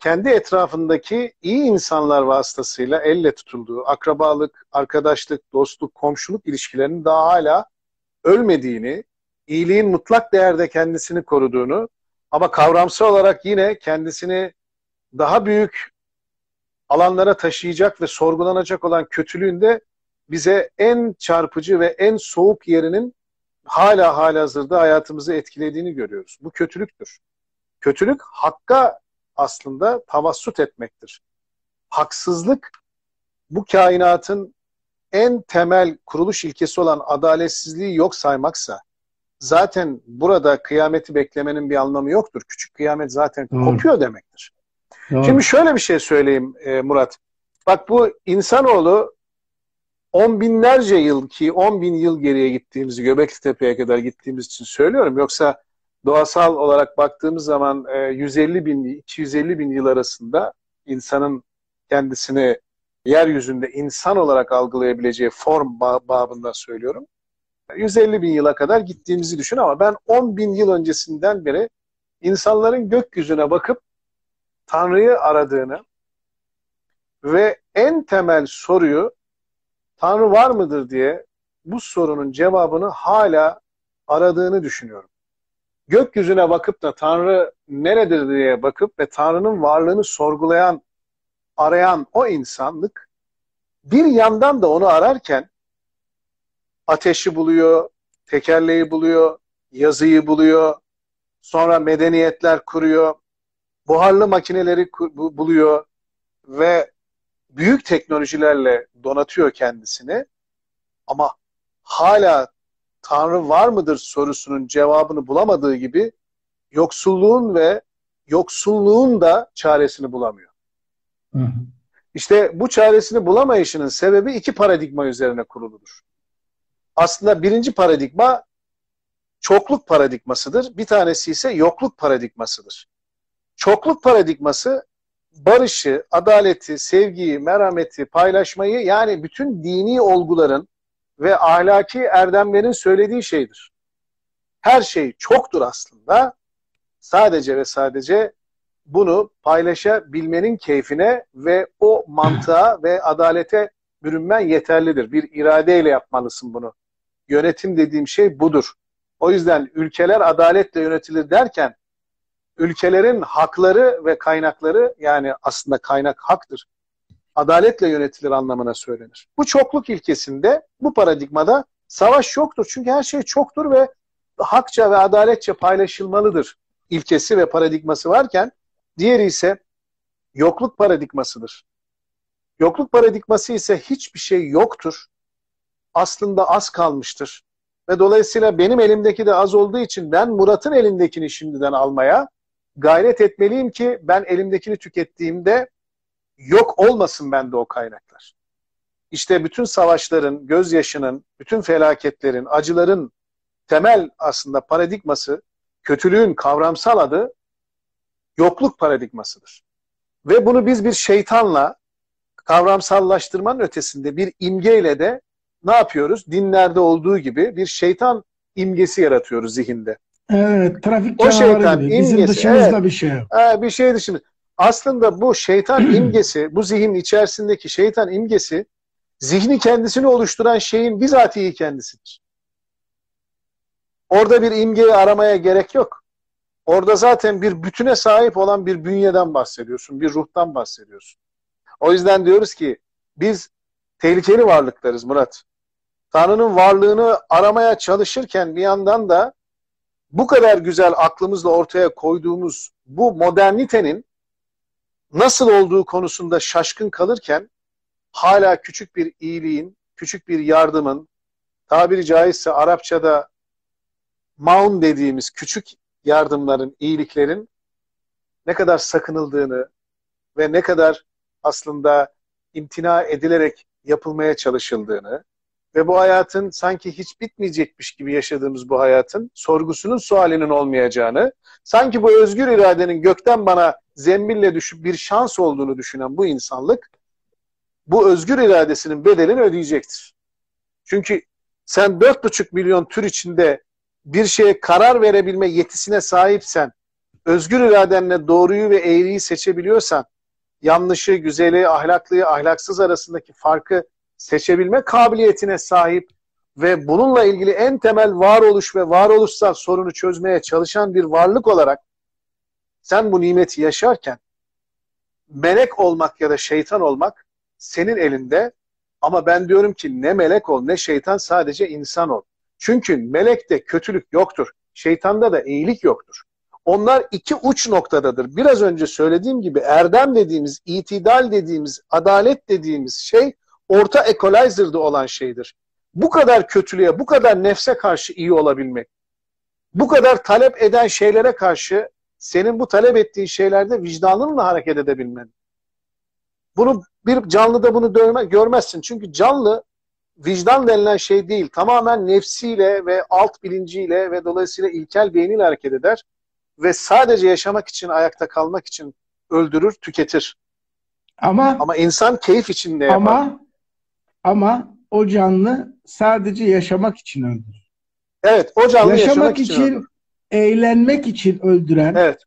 kendi etrafındaki iyi insanlar vasıtasıyla elle tutulduğu akrabalık, arkadaşlık, dostluk, komşuluk ilişkilerinin daha hala ölmediğini, iyiliğin mutlak değerde kendisini koruduğunu ama kavramsal olarak yine kendisini daha büyük alanlara taşıyacak ve sorgulanacak olan kötülüğün de bize en çarpıcı ve en soğuk yerinin hala halihazırda hayatımızı etkilediğini görüyoruz. Bu kötülüktür. Kötülük hakka aslında tavassut etmektir. Haksızlık bu kainatın en temel kuruluş ilkesi olan adaletsizliği yok saymaksa zaten burada kıyameti beklemenin bir anlamı yoktur. Küçük kıyamet zaten Doğru. kopuyor demektir. Doğru. Şimdi şöyle bir şey söyleyeyim e, Murat. Bak bu insanoğlu on binlerce yıl ki on bin yıl geriye gittiğimizi Göbekli Tepe'ye kadar gittiğimiz için söylüyorum. Yoksa doğasal olarak baktığımız zaman 150 e, bin 250 bin yıl arasında insanın kendisini yeryüzünde insan olarak algılayabileceği form babında söylüyorum. 150 bin yıla kadar gittiğimizi düşün ama ben 10 bin yıl öncesinden beri insanların gökyüzüne bakıp Tanrı'yı aradığını ve en temel soruyu Tanrı var mıdır diye bu sorunun cevabını hala aradığını düşünüyorum. Gökyüzüne bakıp da Tanrı neredir diye bakıp ve Tanrı'nın varlığını sorgulayan, arayan o insanlık bir yandan da onu ararken ateşi buluyor, tekerleği buluyor, yazıyı buluyor, sonra medeniyetler kuruyor, buharlı makineleri buluyor ve büyük teknolojilerle donatıyor kendisini. Ama hala Tanrı var mıdır sorusunun cevabını bulamadığı gibi yoksulluğun ve yoksulluğun da çaresini bulamıyor. Hı hı. İşte bu çaresini bulamayışının sebebi iki paradigma üzerine kuruludur. Aslında birinci paradigma çokluk paradigmasıdır. Bir tanesi ise yokluk paradigmasıdır. Çokluk paradigması barışı, adaleti, sevgiyi, merhameti, paylaşmayı yani bütün dini olguların ve ahlaki erdemlerin söylediği şeydir. Her şey çoktur aslında. Sadece ve sadece bunu paylaşabilmenin keyfine ve o mantığa ve adalete bürünmen yeterlidir. Bir iradeyle yapmalısın bunu. Yönetim dediğim şey budur. O yüzden ülkeler adaletle yönetilir derken ülkelerin hakları ve kaynakları yani aslında kaynak haktır. Adaletle yönetilir anlamına söylenir. Bu çokluk ilkesinde, bu paradigmada savaş yoktur. Çünkü her şey çoktur ve hakça ve adaletçe paylaşılmalıdır ilkesi ve paradigması varken diğeri ise yokluk paradigmasıdır. Yokluk paradigması ise hiçbir şey yoktur. Aslında az kalmıştır. Ve dolayısıyla benim elimdeki de az olduğu için ben Murat'ın elindekini şimdiden almaya gayret etmeliyim ki ben elimdekini tükettiğimde yok olmasın bende o kaynaklar. İşte bütün savaşların, gözyaşının, bütün felaketlerin, acıların temel aslında paradigması, kötülüğün kavramsal adı yokluk paradigmasıdır. Ve bunu biz bir şeytanla kavramsallaştırmanın ötesinde bir imgeyle de ne yapıyoruz? Dinlerde olduğu gibi bir şeytan imgesi yaratıyoruz zihinde. Evet, trafik o şeytan gibi. Bizim imgesi, dışımızda evet, bir şey yok. Bir şey dışımızda. Aslında bu şeytan imgesi, bu zihin içerisindeki şeytan imgesi zihni kendisini oluşturan şeyin bizatihi kendisidir. Orada bir imgeyi aramaya gerek yok. Orada zaten bir bütüne sahip olan bir bünyeden bahsediyorsun, bir ruhtan bahsediyorsun. O yüzden diyoruz ki biz tehlikeli varlıklarız Murat. Tanrı'nın varlığını aramaya çalışırken bir yandan da bu kadar güzel aklımızla ortaya koyduğumuz bu modernitenin nasıl olduğu konusunda şaşkın kalırken hala küçük bir iyiliğin, küçük bir yardımın, tabiri caizse Arapçada maun dediğimiz küçük yardımların, iyiliklerin ne kadar sakınıldığını ve ne kadar aslında imtina edilerek yapılmaya çalışıldığını ve bu hayatın sanki hiç bitmeyecekmiş gibi yaşadığımız bu hayatın sorgusunun sualinin olmayacağını, sanki bu özgür iradenin gökten bana zembille düşüp bir şans olduğunu düşünen bu insanlık bu özgür iradesinin bedelini ödeyecektir. Çünkü sen 4,5 milyon tür içinde bir şeye karar verebilme yetisine sahipsen, özgür iradenle doğruyu ve eğriyi seçebiliyorsan, yanlışı, güzeli, ahlaklıyı, ahlaksız arasındaki farkı seçebilme kabiliyetine sahip ve bununla ilgili en temel varoluş ve varoluşsal sorunu çözmeye çalışan bir varlık olarak sen bu nimeti yaşarken melek olmak ya da şeytan olmak senin elinde ama ben diyorum ki ne melek ol ne şeytan sadece insan ol. Çünkü melekte kötülük yoktur. Şeytanda da iyilik yoktur. Onlar iki uç noktadadır. Biraz önce söylediğim gibi erdem dediğimiz, itidal dediğimiz, adalet dediğimiz şey orta equalizer'da olan şeydir. Bu kadar kötülüğe, bu kadar nefse karşı iyi olabilmek, bu kadar talep eden şeylere karşı senin bu talep ettiğin şeylerde vicdanınla hareket edebilmen. Bunu bir canlıda bunu görmezsin. Çünkü canlı vicdan denilen şey değil. Tamamen nefsiyle ve alt bilinciyle ve dolayısıyla ilkel beyniyle hareket eder. Ve sadece yaşamak için, ayakta kalmak için öldürür, tüketir. Ama ama insan keyif için ne yapar? Ama ama o canlı sadece yaşamak için öldürür. Evet, o canlı yaşamak, yaşamak için, için öldürür. eğlenmek için öldüren, evet.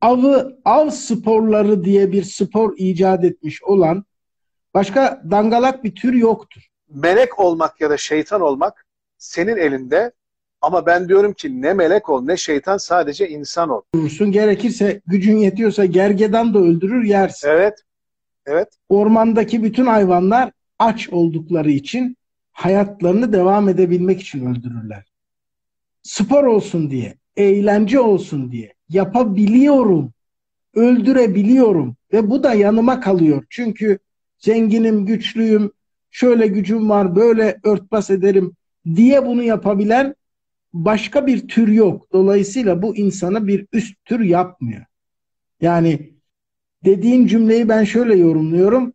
avı av sporları diye bir spor icat etmiş olan başka dangalak bir tür yoktur. Melek olmak ya da şeytan olmak senin elinde ama ben diyorum ki ne melek ol ne şeytan sadece insan ol. Durursun gerekirse gücün yetiyorsa gergedan da öldürür yersin. Evet. Evet. Ormandaki bütün hayvanlar aç oldukları için hayatlarını devam edebilmek için öldürürler. Spor olsun diye, eğlence olsun diye yapabiliyorum, öldürebiliyorum ve bu da yanıma kalıyor. Çünkü zenginim, güçlüyüm, şöyle gücüm var, böyle örtbas ederim diye bunu yapabilen başka bir tür yok. Dolayısıyla bu insana bir üst tür yapmıyor. Yani dediğin cümleyi ben şöyle yorumluyorum.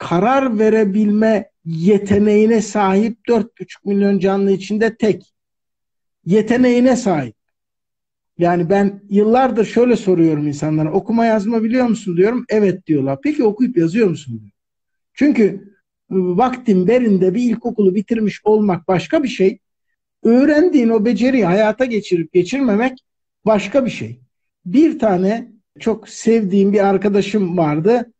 Karar verebilme yeteneğine sahip 4,5 milyon canlı içinde tek. Yeteneğine sahip. Yani ben yıllardır şöyle soruyorum insanlara. Okuma yazma biliyor musun diyorum. Evet diyorlar. Peki okuyup yazıyor musun diyor. Çünkü vaktin berinde bir ilkokulu bitirmiş olmak başka bir şey. Öğrendiğin o beceriyi hayata geçirip geçirmemek başka bir şey. Bir tane çok sevdiğim bir arkadaşım vardı.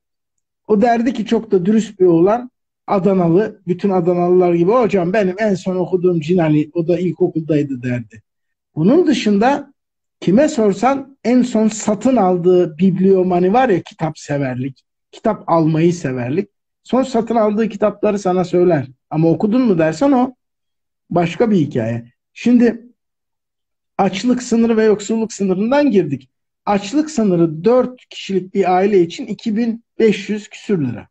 O derdi ki çok da dürüst bir olan Adanalı, bütün Adanalılar gibi hocam benim en son okuduğum Cinali, o da ilkokuldaydı derdi. Bunun dışında kime sorsan en son satın aldığı bibliomani var ya kitap severlik, kitap almayı severlik. Son satın aldığı kitapları sana söyler. Ama okudun mu dersen o başka bir hikaye. Şimdi açlık sınırı ve yoksulluk sınırından girdik. Açlık sınırı 4 kişilik bir aile için 2500 küsür lira.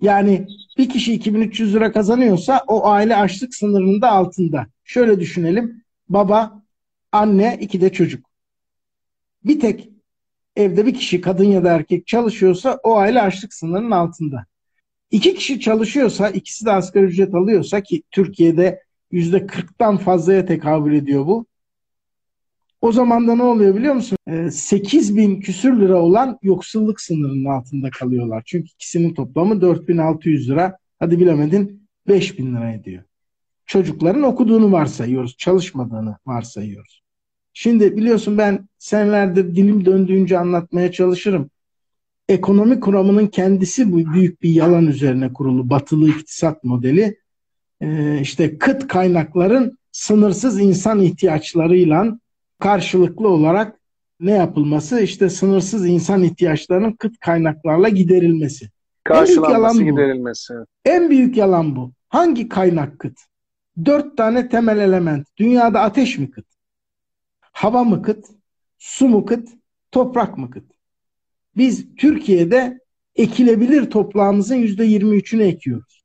Yani bir kişi 2300 lira kazanıyorsa o aile açlık sınırının da altında. Şöyle düşünelim. Baba, anne, iki de çocuk. Bir tek evde bir kişi kadın ya da erkek çalışıyorsa o aile açlık sınırının altında. İki kişi çalışıyorsa, ikisi de asgari ücret alıyorsa ki Türkiye'de yüzde kırktan fazlaya tekabül ediyor bu. O zaman da ne oluyor biliyor musun? E, 8 bin küsür lira olan yoksulluk sınırının altında kalıyorlar. Çünkü ikisinin toplamı 4600 lira. Hadi bilemedin 5000 lira ediyor. Çocukların okuduğunu varsayıyoruz, çalışmadığını varsayıyoruz. Şimdi biliyorsun ben senelerdir dilim döndüğünce anlatmaya çalışırım. Ekonomi kuramının kendisi bu büyük bir yalan üzerine kurulu batılı iktisat modeli. Ee, işte kıt kaynakların sınırsız insan ihtiyaçlarıyla karşılıklı olarak ne yapılması? İşte sınırsız insan ihtiyaçlarının kıt kaynaklarla giderilmesi. Karşılanması, giderilmesi. En büyük yalan bu. Hangi kaynak kıt? Dört tane temel element. Dünyada ateş mi kıt? Hava mı kıt? Su mu kıt? Toprak mı kıt? Biz Türkiye'de ekilebilir toprağımızın yüzde yirmi üçünü ekiyoruz.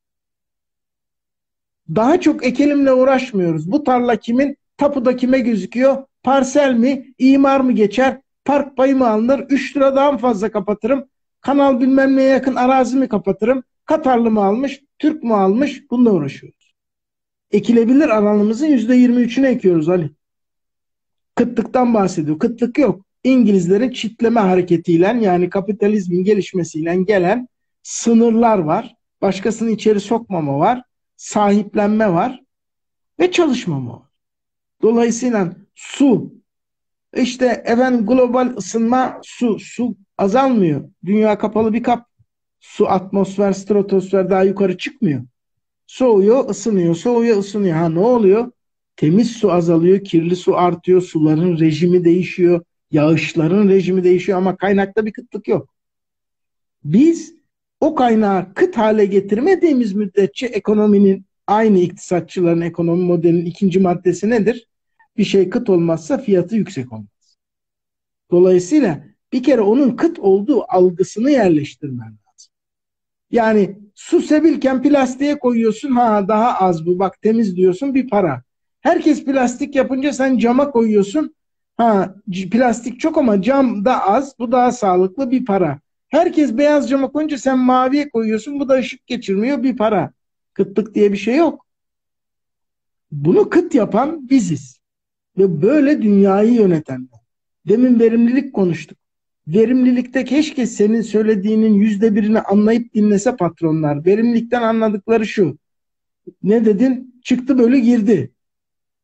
Daha çok ekelimle uğraşmıyoruz. Bu tarla kimin? Tapuda kime gözüküyor? Parsel mi? imar mı geçer? Park payı mı alınır? 3 lira daha fazla kapatırım? Kanal bilmem neye yakın arazi mi kapatırım? Katarlı mı almış? Türk mü almış? Bununla uğraşıyoruz. Ekilebilir alanımızın %23'ünü ekiyoruz Ali. Kıtlıktan bahsediyor. Kıtlık yok. İngilizlerin çitleme hareketiyle yani kapitalizmin gelişmesiyle gelen sınırlar var. Başkasını içeri sokmama var. Sahiplenme var. Ve çalışmama var. Dolayısıyla su işte efendim global ısınma su su azalmıyor. Dünya kapalı bir kap. Su atmosfer, stratosfer daha yukarı çıkmıyor. Soğuyor, ısınıyor, soğuyor, ısınıyor. Ha ne oluyor? Temiz su azalıyor, kirli su artıyor, suların rejimi değişiyor, yağışların rejimi değişiyor ama kaynakta bir kıtlık yok. Biz o kaynağı kıt hale getirmediğimiz müddetçe ekonominin aynı iktisatçıların ekonomi modelinin ikinci maddesi nedir? Bir şey kıt olmazsa fiyatı yüksek olmaz. Dolayısıyla bir kere onun kıt olduğu algısını yerleştirmen lazım. Yani su sevilken plastiğe koyuyorsun ha daha az bu bak temiz diyorsun bir para. Herkes plastik yapınca sen cama koyuyorsun ha plastik çok ama cam da az bu daha sağlıklı bir para. Herkes beyaz cama koyunca sen maviye koyuyorsun bu da ışık geçirmiyor bir para. Kıtlık diye bir şey yok. Bunu kıt yapan biziz. Ve böyle dünyayı yönetenler. Demin verimlilik konuştuk. Verimlilikte keşke senin söylediğinin yüzde birini anlayıp dinlese patronlar. Verimlilikten anladıkları şu. Ne dedin? Çıktı böyle girdi.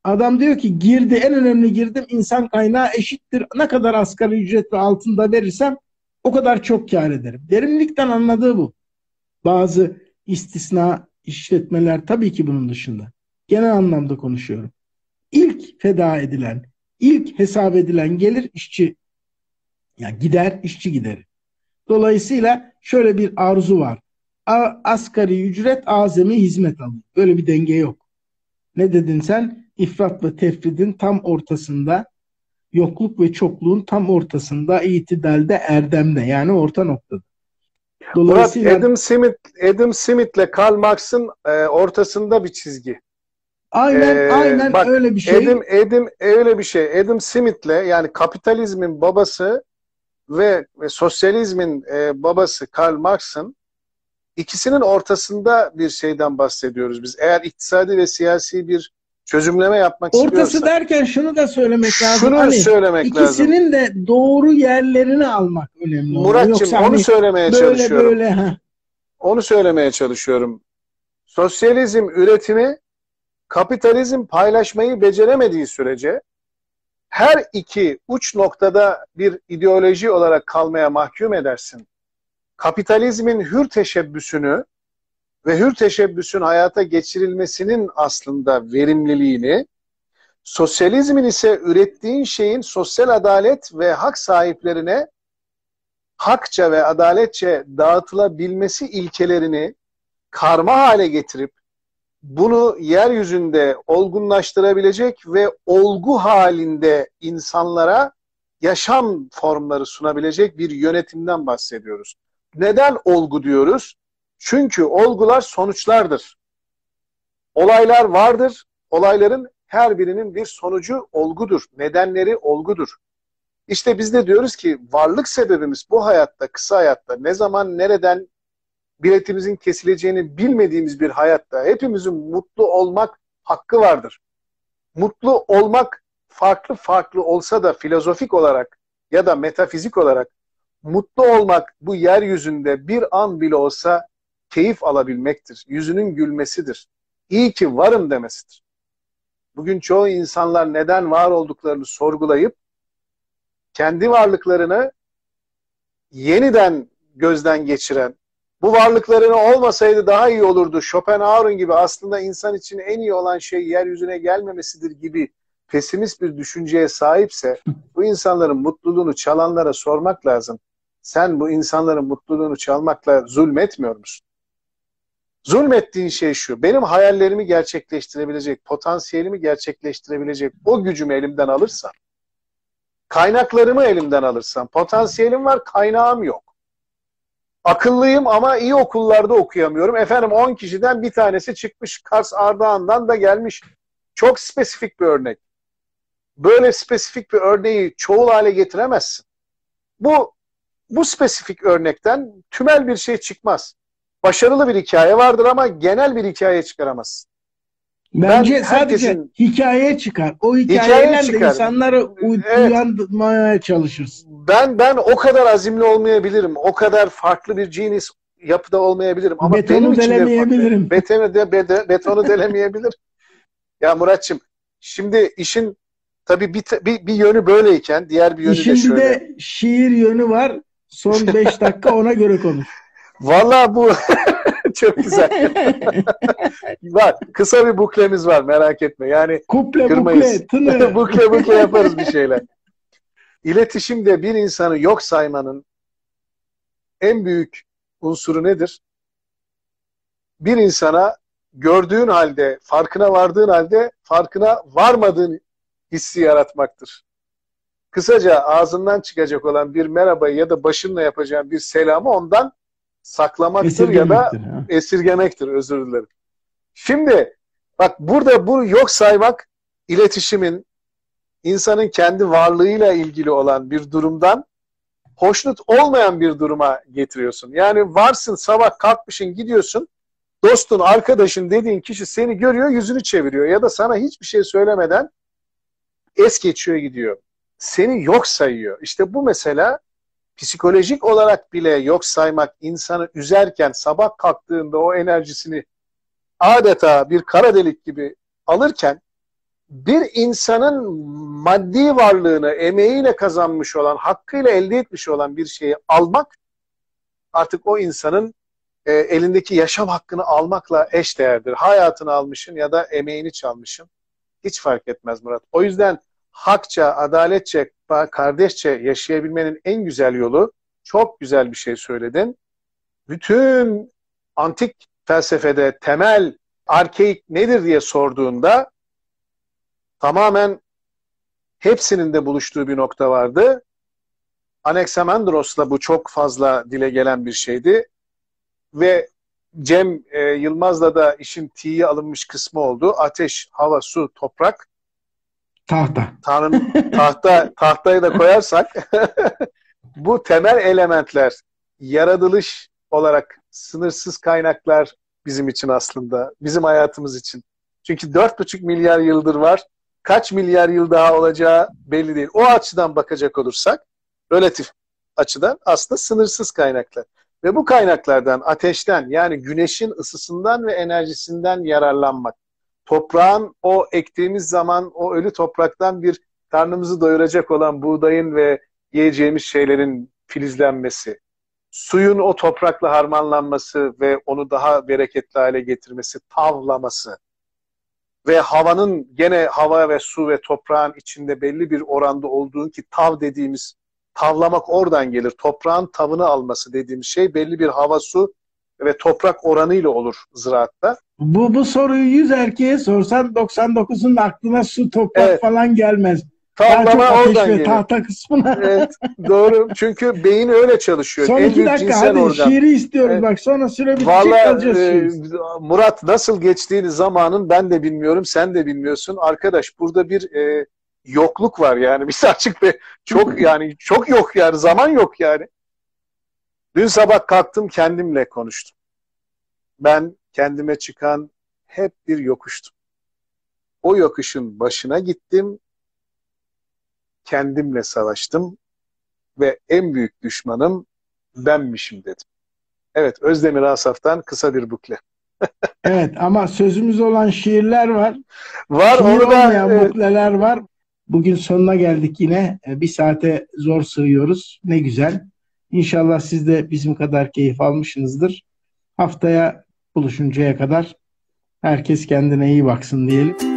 Adam diyor ki girdi en önemli girdim insan kaynağı eşittir. Ne kadar asgari ücret ve altında verirsem o kadar çok kar ederim. Verimlilikten anladığı bu. Bazı istisna işletmeler tabii ki bunun dışında. Genel anlamda konuşuyorum. İlk feda edilen, ilk hesap edilen gelir işçi. Yani gider, işçi gideri. Dolayısıyla şöyle bir arzu var. A, asgari ücret azami hizmet alıyor. Böyle bir denge yok. Ne dedin sen? İfrat ve tefridin tam ortasında, yokluk ve çokluğun tam ortasında, itidalde, erdemde yani orta noktada. Dolayısıyla Murat, Adam Smith Adam Smith'le Karl Marx'ın e, ortasında bir çizgi. Aynen ee, aynen bak, öyle bir şey. Adam Adam öyle bir şey. Adam Smith'le yani kapitalizmin babası ve, ve sosyalizmin e, babası Karl Marx'ın ikisinin ortasında bir şeyden bahsediyoruz biz. Eğer iktisadi ve siyasi bir çözümleme yapmak Ortası istiyorsak. Ortası derken şunu da söylemek şunu lazım. Şunu hani, söylemek ikisinin lazım. İkisinin de doğru yerlerini almak önemli. Muratçım onu hani söylemeye böyle çalışıyorum. Böyle, ha. Onu söylemeye çalışıyorum. Sosyalizm üretimi kapitalizm paylaşmayı beceremediği sürece her iki uç noktada bir ideoloji olarak kalmaya mahkum edersin. Kapitalizmin hür teşebbüsünü ve hür teşebbüsün hayata geçirilmesinin aslında verimliliğini, sosyalizmin ise ürettiğin şeyin sosyal adalet ve hak sahiplerine hakça ve adaletçe dağıtılabilmesi ilkelerini karma hale getirip bunu yeryüzünde olgunlaştırabilecek ve olgu halinde insanlara yaşam formları sunabilecek bir yönetimden bahsediyoruz. Neden olgu diyoruz? Çünkü olgular sonuçlardır. Olaylar vardır. Olayların her birinin bir sonucu olgudur. Nedenleri olgudur. İşte biz de diyoruz ki varlık sebebimiz bu hayatta, kısa hayatta ne zaman, nereden biletimizin kesileceğini bilmediğimiz bir hayatta hepimizin mutlu olmak hakkı vardır. Mutlu olmak farklı farklı olsa da filozofik olarak ya da metafizik olarak mutlu olmak bu yeryüzünde bir an bile olsa keyif alabilmektir. Yüzünün gülmesidir. İyi ki varım demesidir. Bugün çoğu insanlar neden var olduklarını sorgulayıp kendi varlıklarını yeniden gözden geçiren, bu varlıklarını olmasaydı daha iyi olurdu. Schopenhauer'un gibi aslında insan için en iyi olan şey yeryüzüne gelmemesidir gibi pesimist bir düşünceye sahipse bu insanların mutluluğunu çalanlara sormak lazım. Sen bu insanların mutluluğunu çalmakla zulmetmiyor musun? Zulmettiğin şey şu. Benim hayallerimi gerçekleştirebilecek, potansiyelimi gerçekleştirebilecek o gücümü elimden alırsan, kaynaklarımı elimden alırsan, potansiyelim var, kaynağım yok. Akıllıyım ama iyi okullarda okuyamıyorum. Efendim 10 kişiden bir tanesi çıkmış Kars Ardahan'dan da gelmiş. Çok spesifik bir örnek. Böyle spesifik bir örneği çoğul hale getiremezsin. Bu bu spesifik örnekten tümel bir şey çıkmaz. Başarılı bir hikaye vardır ama genel bir hikaye çıkaramazsın. Bence ben sadece herkesin, hikaye çıkar. O hikayeyle hikaye de insanları evet. uyandırmaya çalışırsın. Ben ben o kadar azimli olmayabilirim. O kadar farklı bir genius yapıda olmayabilirim. Ama betonu benim delemeyebilirim. Betonu, de, be, betonu delemeyebilir. Ya Muratçım şimdi işin tabii bir, bir, bir yönü böyleyken diğer bir yönü işin de şöyle. Bir de şiir yönü var. Son beş dakika ona göre konuş. Valla bu çok güzel. var. Kısa bir buklemiz var merak etme. Yani kuple, kırmayız. Bukle, bukle bukle yaparız bir şeyler. İletişimde bir insanı yok saymanın en büyük unsuru nedir? Bir insana gördüğün halde, farkına vardığın halde farkına varmadığın hissi yaratmaktır. Kısaca ağzından çıkacak olan bir merhabayı ya da başınla yapacağın bir selamı ondan saklamaktır ya da ha. esirgemektir özür dilerim. Şimdi bak burada bu yok saymak iletişimin insanın kendi varlığıyla ilgili olan bir durumdan hoşnut olmayan bir duruma getiriyorsun. Yani varsın sabah kalkmışın gidiyorsun dostun, arkadaşın dediğin kişi seni görüyor yüzünü çeviriyor ya da sana hiçbir şey söylemeden es geçiyor gidiyor. Seni yok sayıyor. İşte bu mesela psikolojik olarak bile yok saymak insanı üzerken sabah kalktığında o enerjisini adeta bir kara delik gibi alırken bir insanın maddi varlığını emeğiyle kazanmış olan, hakkıyla elde etmiş olan bir şeyi almak artık o insanın e, elindeki yaşam hakkını almakla eş değerdir. Hayatını almışın ya da emeğini çalmışın. Hiç fark etmez Murat. O yüzden hakça, adaletçe, kardeşçe yaşayabilmenin en güzel yolu çok güzel bir şey söyledin. Bütün antik felsefede temel arkeik nedir diye sorduğunda tamamen hepsinin de buluştuğu bir nokta vardı. Anaximandros'la bu çok fazla dile gelen bir şeydi. ve Cem e, Yılmaz'la da işin tiye alınmış kısmı oldu. Ateş, hava, su, toprak. Tahta. Tanrı'nın tahta, tahtayı da koyarsak bu temel elementler yaratılış olarak sınırsız kaynaklar bizim için aslında. Bizim hayatımız için. Çünkü 4,5 milyar yıldır var. Kaç milyar yıl daha olacağı belli değil. O açıdan bakacak olursak relatif açıdan aslında sınırsız kaynaklar. Ve bu kaynaklardan, ateşten yani güneşin ısısından ve enerjisinden yararlanmak. Toprağın o ektiğimiz zaman o ölü topraktan bir karnımızı doyuracak olan buğdayın ve yiyeceğimiz şeylerin filizlenmesi. Suyun o toprakla harmanlanması ve onu daha bereketli hale getirmesi, tavlaması. Ve havanın gene hava ve su ve toprağın içinde belli bir oranda olduğu ki tav dediğimiz tavlamak oradan gelir. Toprağın tavını alması dediğimiz şey belli bir hava, su ve toprak oranıyla olur ziraatta. Bu, bu soruyu 100 erkeğe sorsan 99'un aklına su, toprak evet. falan gelmez. Tavlama oradan ve tahta kısmına. Evet, doğru. Çünkü beyin öyle çalışıyor. Son iki dakika hadi organ. şiiri istiyoruz evet. bak sonra süre bitecek Vallahi, e, Murat nasıl geçtiğini zamanın ben de bilmiyorum sen de bilmiyorsun. Arkadaş burada bir e, yokluk var yani. Biz açık ve çok yani çok yok yani. Zaman yok yani. Dün sabah kalktım kendimle konuştum. Ben kendime çıkan hep bir yokuştum. O yokuşun başına gittim. Kendimle savaştım ve en büyük düşmanım benmişim dedim. Evet Özdemir Asaf'tan kısa bir bukle. evet ama sözümüz olan şiirler var. Var Şiir orada e, bukleler var. Bugün sonuna geldik yine. E, bir saate zor sığıyoruz. Ne güzel. İnşallah siz de bizim kadar keyif almışsınızdır. Haftaya buluşuncaya kadar herkes kendine iyi baksın diyelim.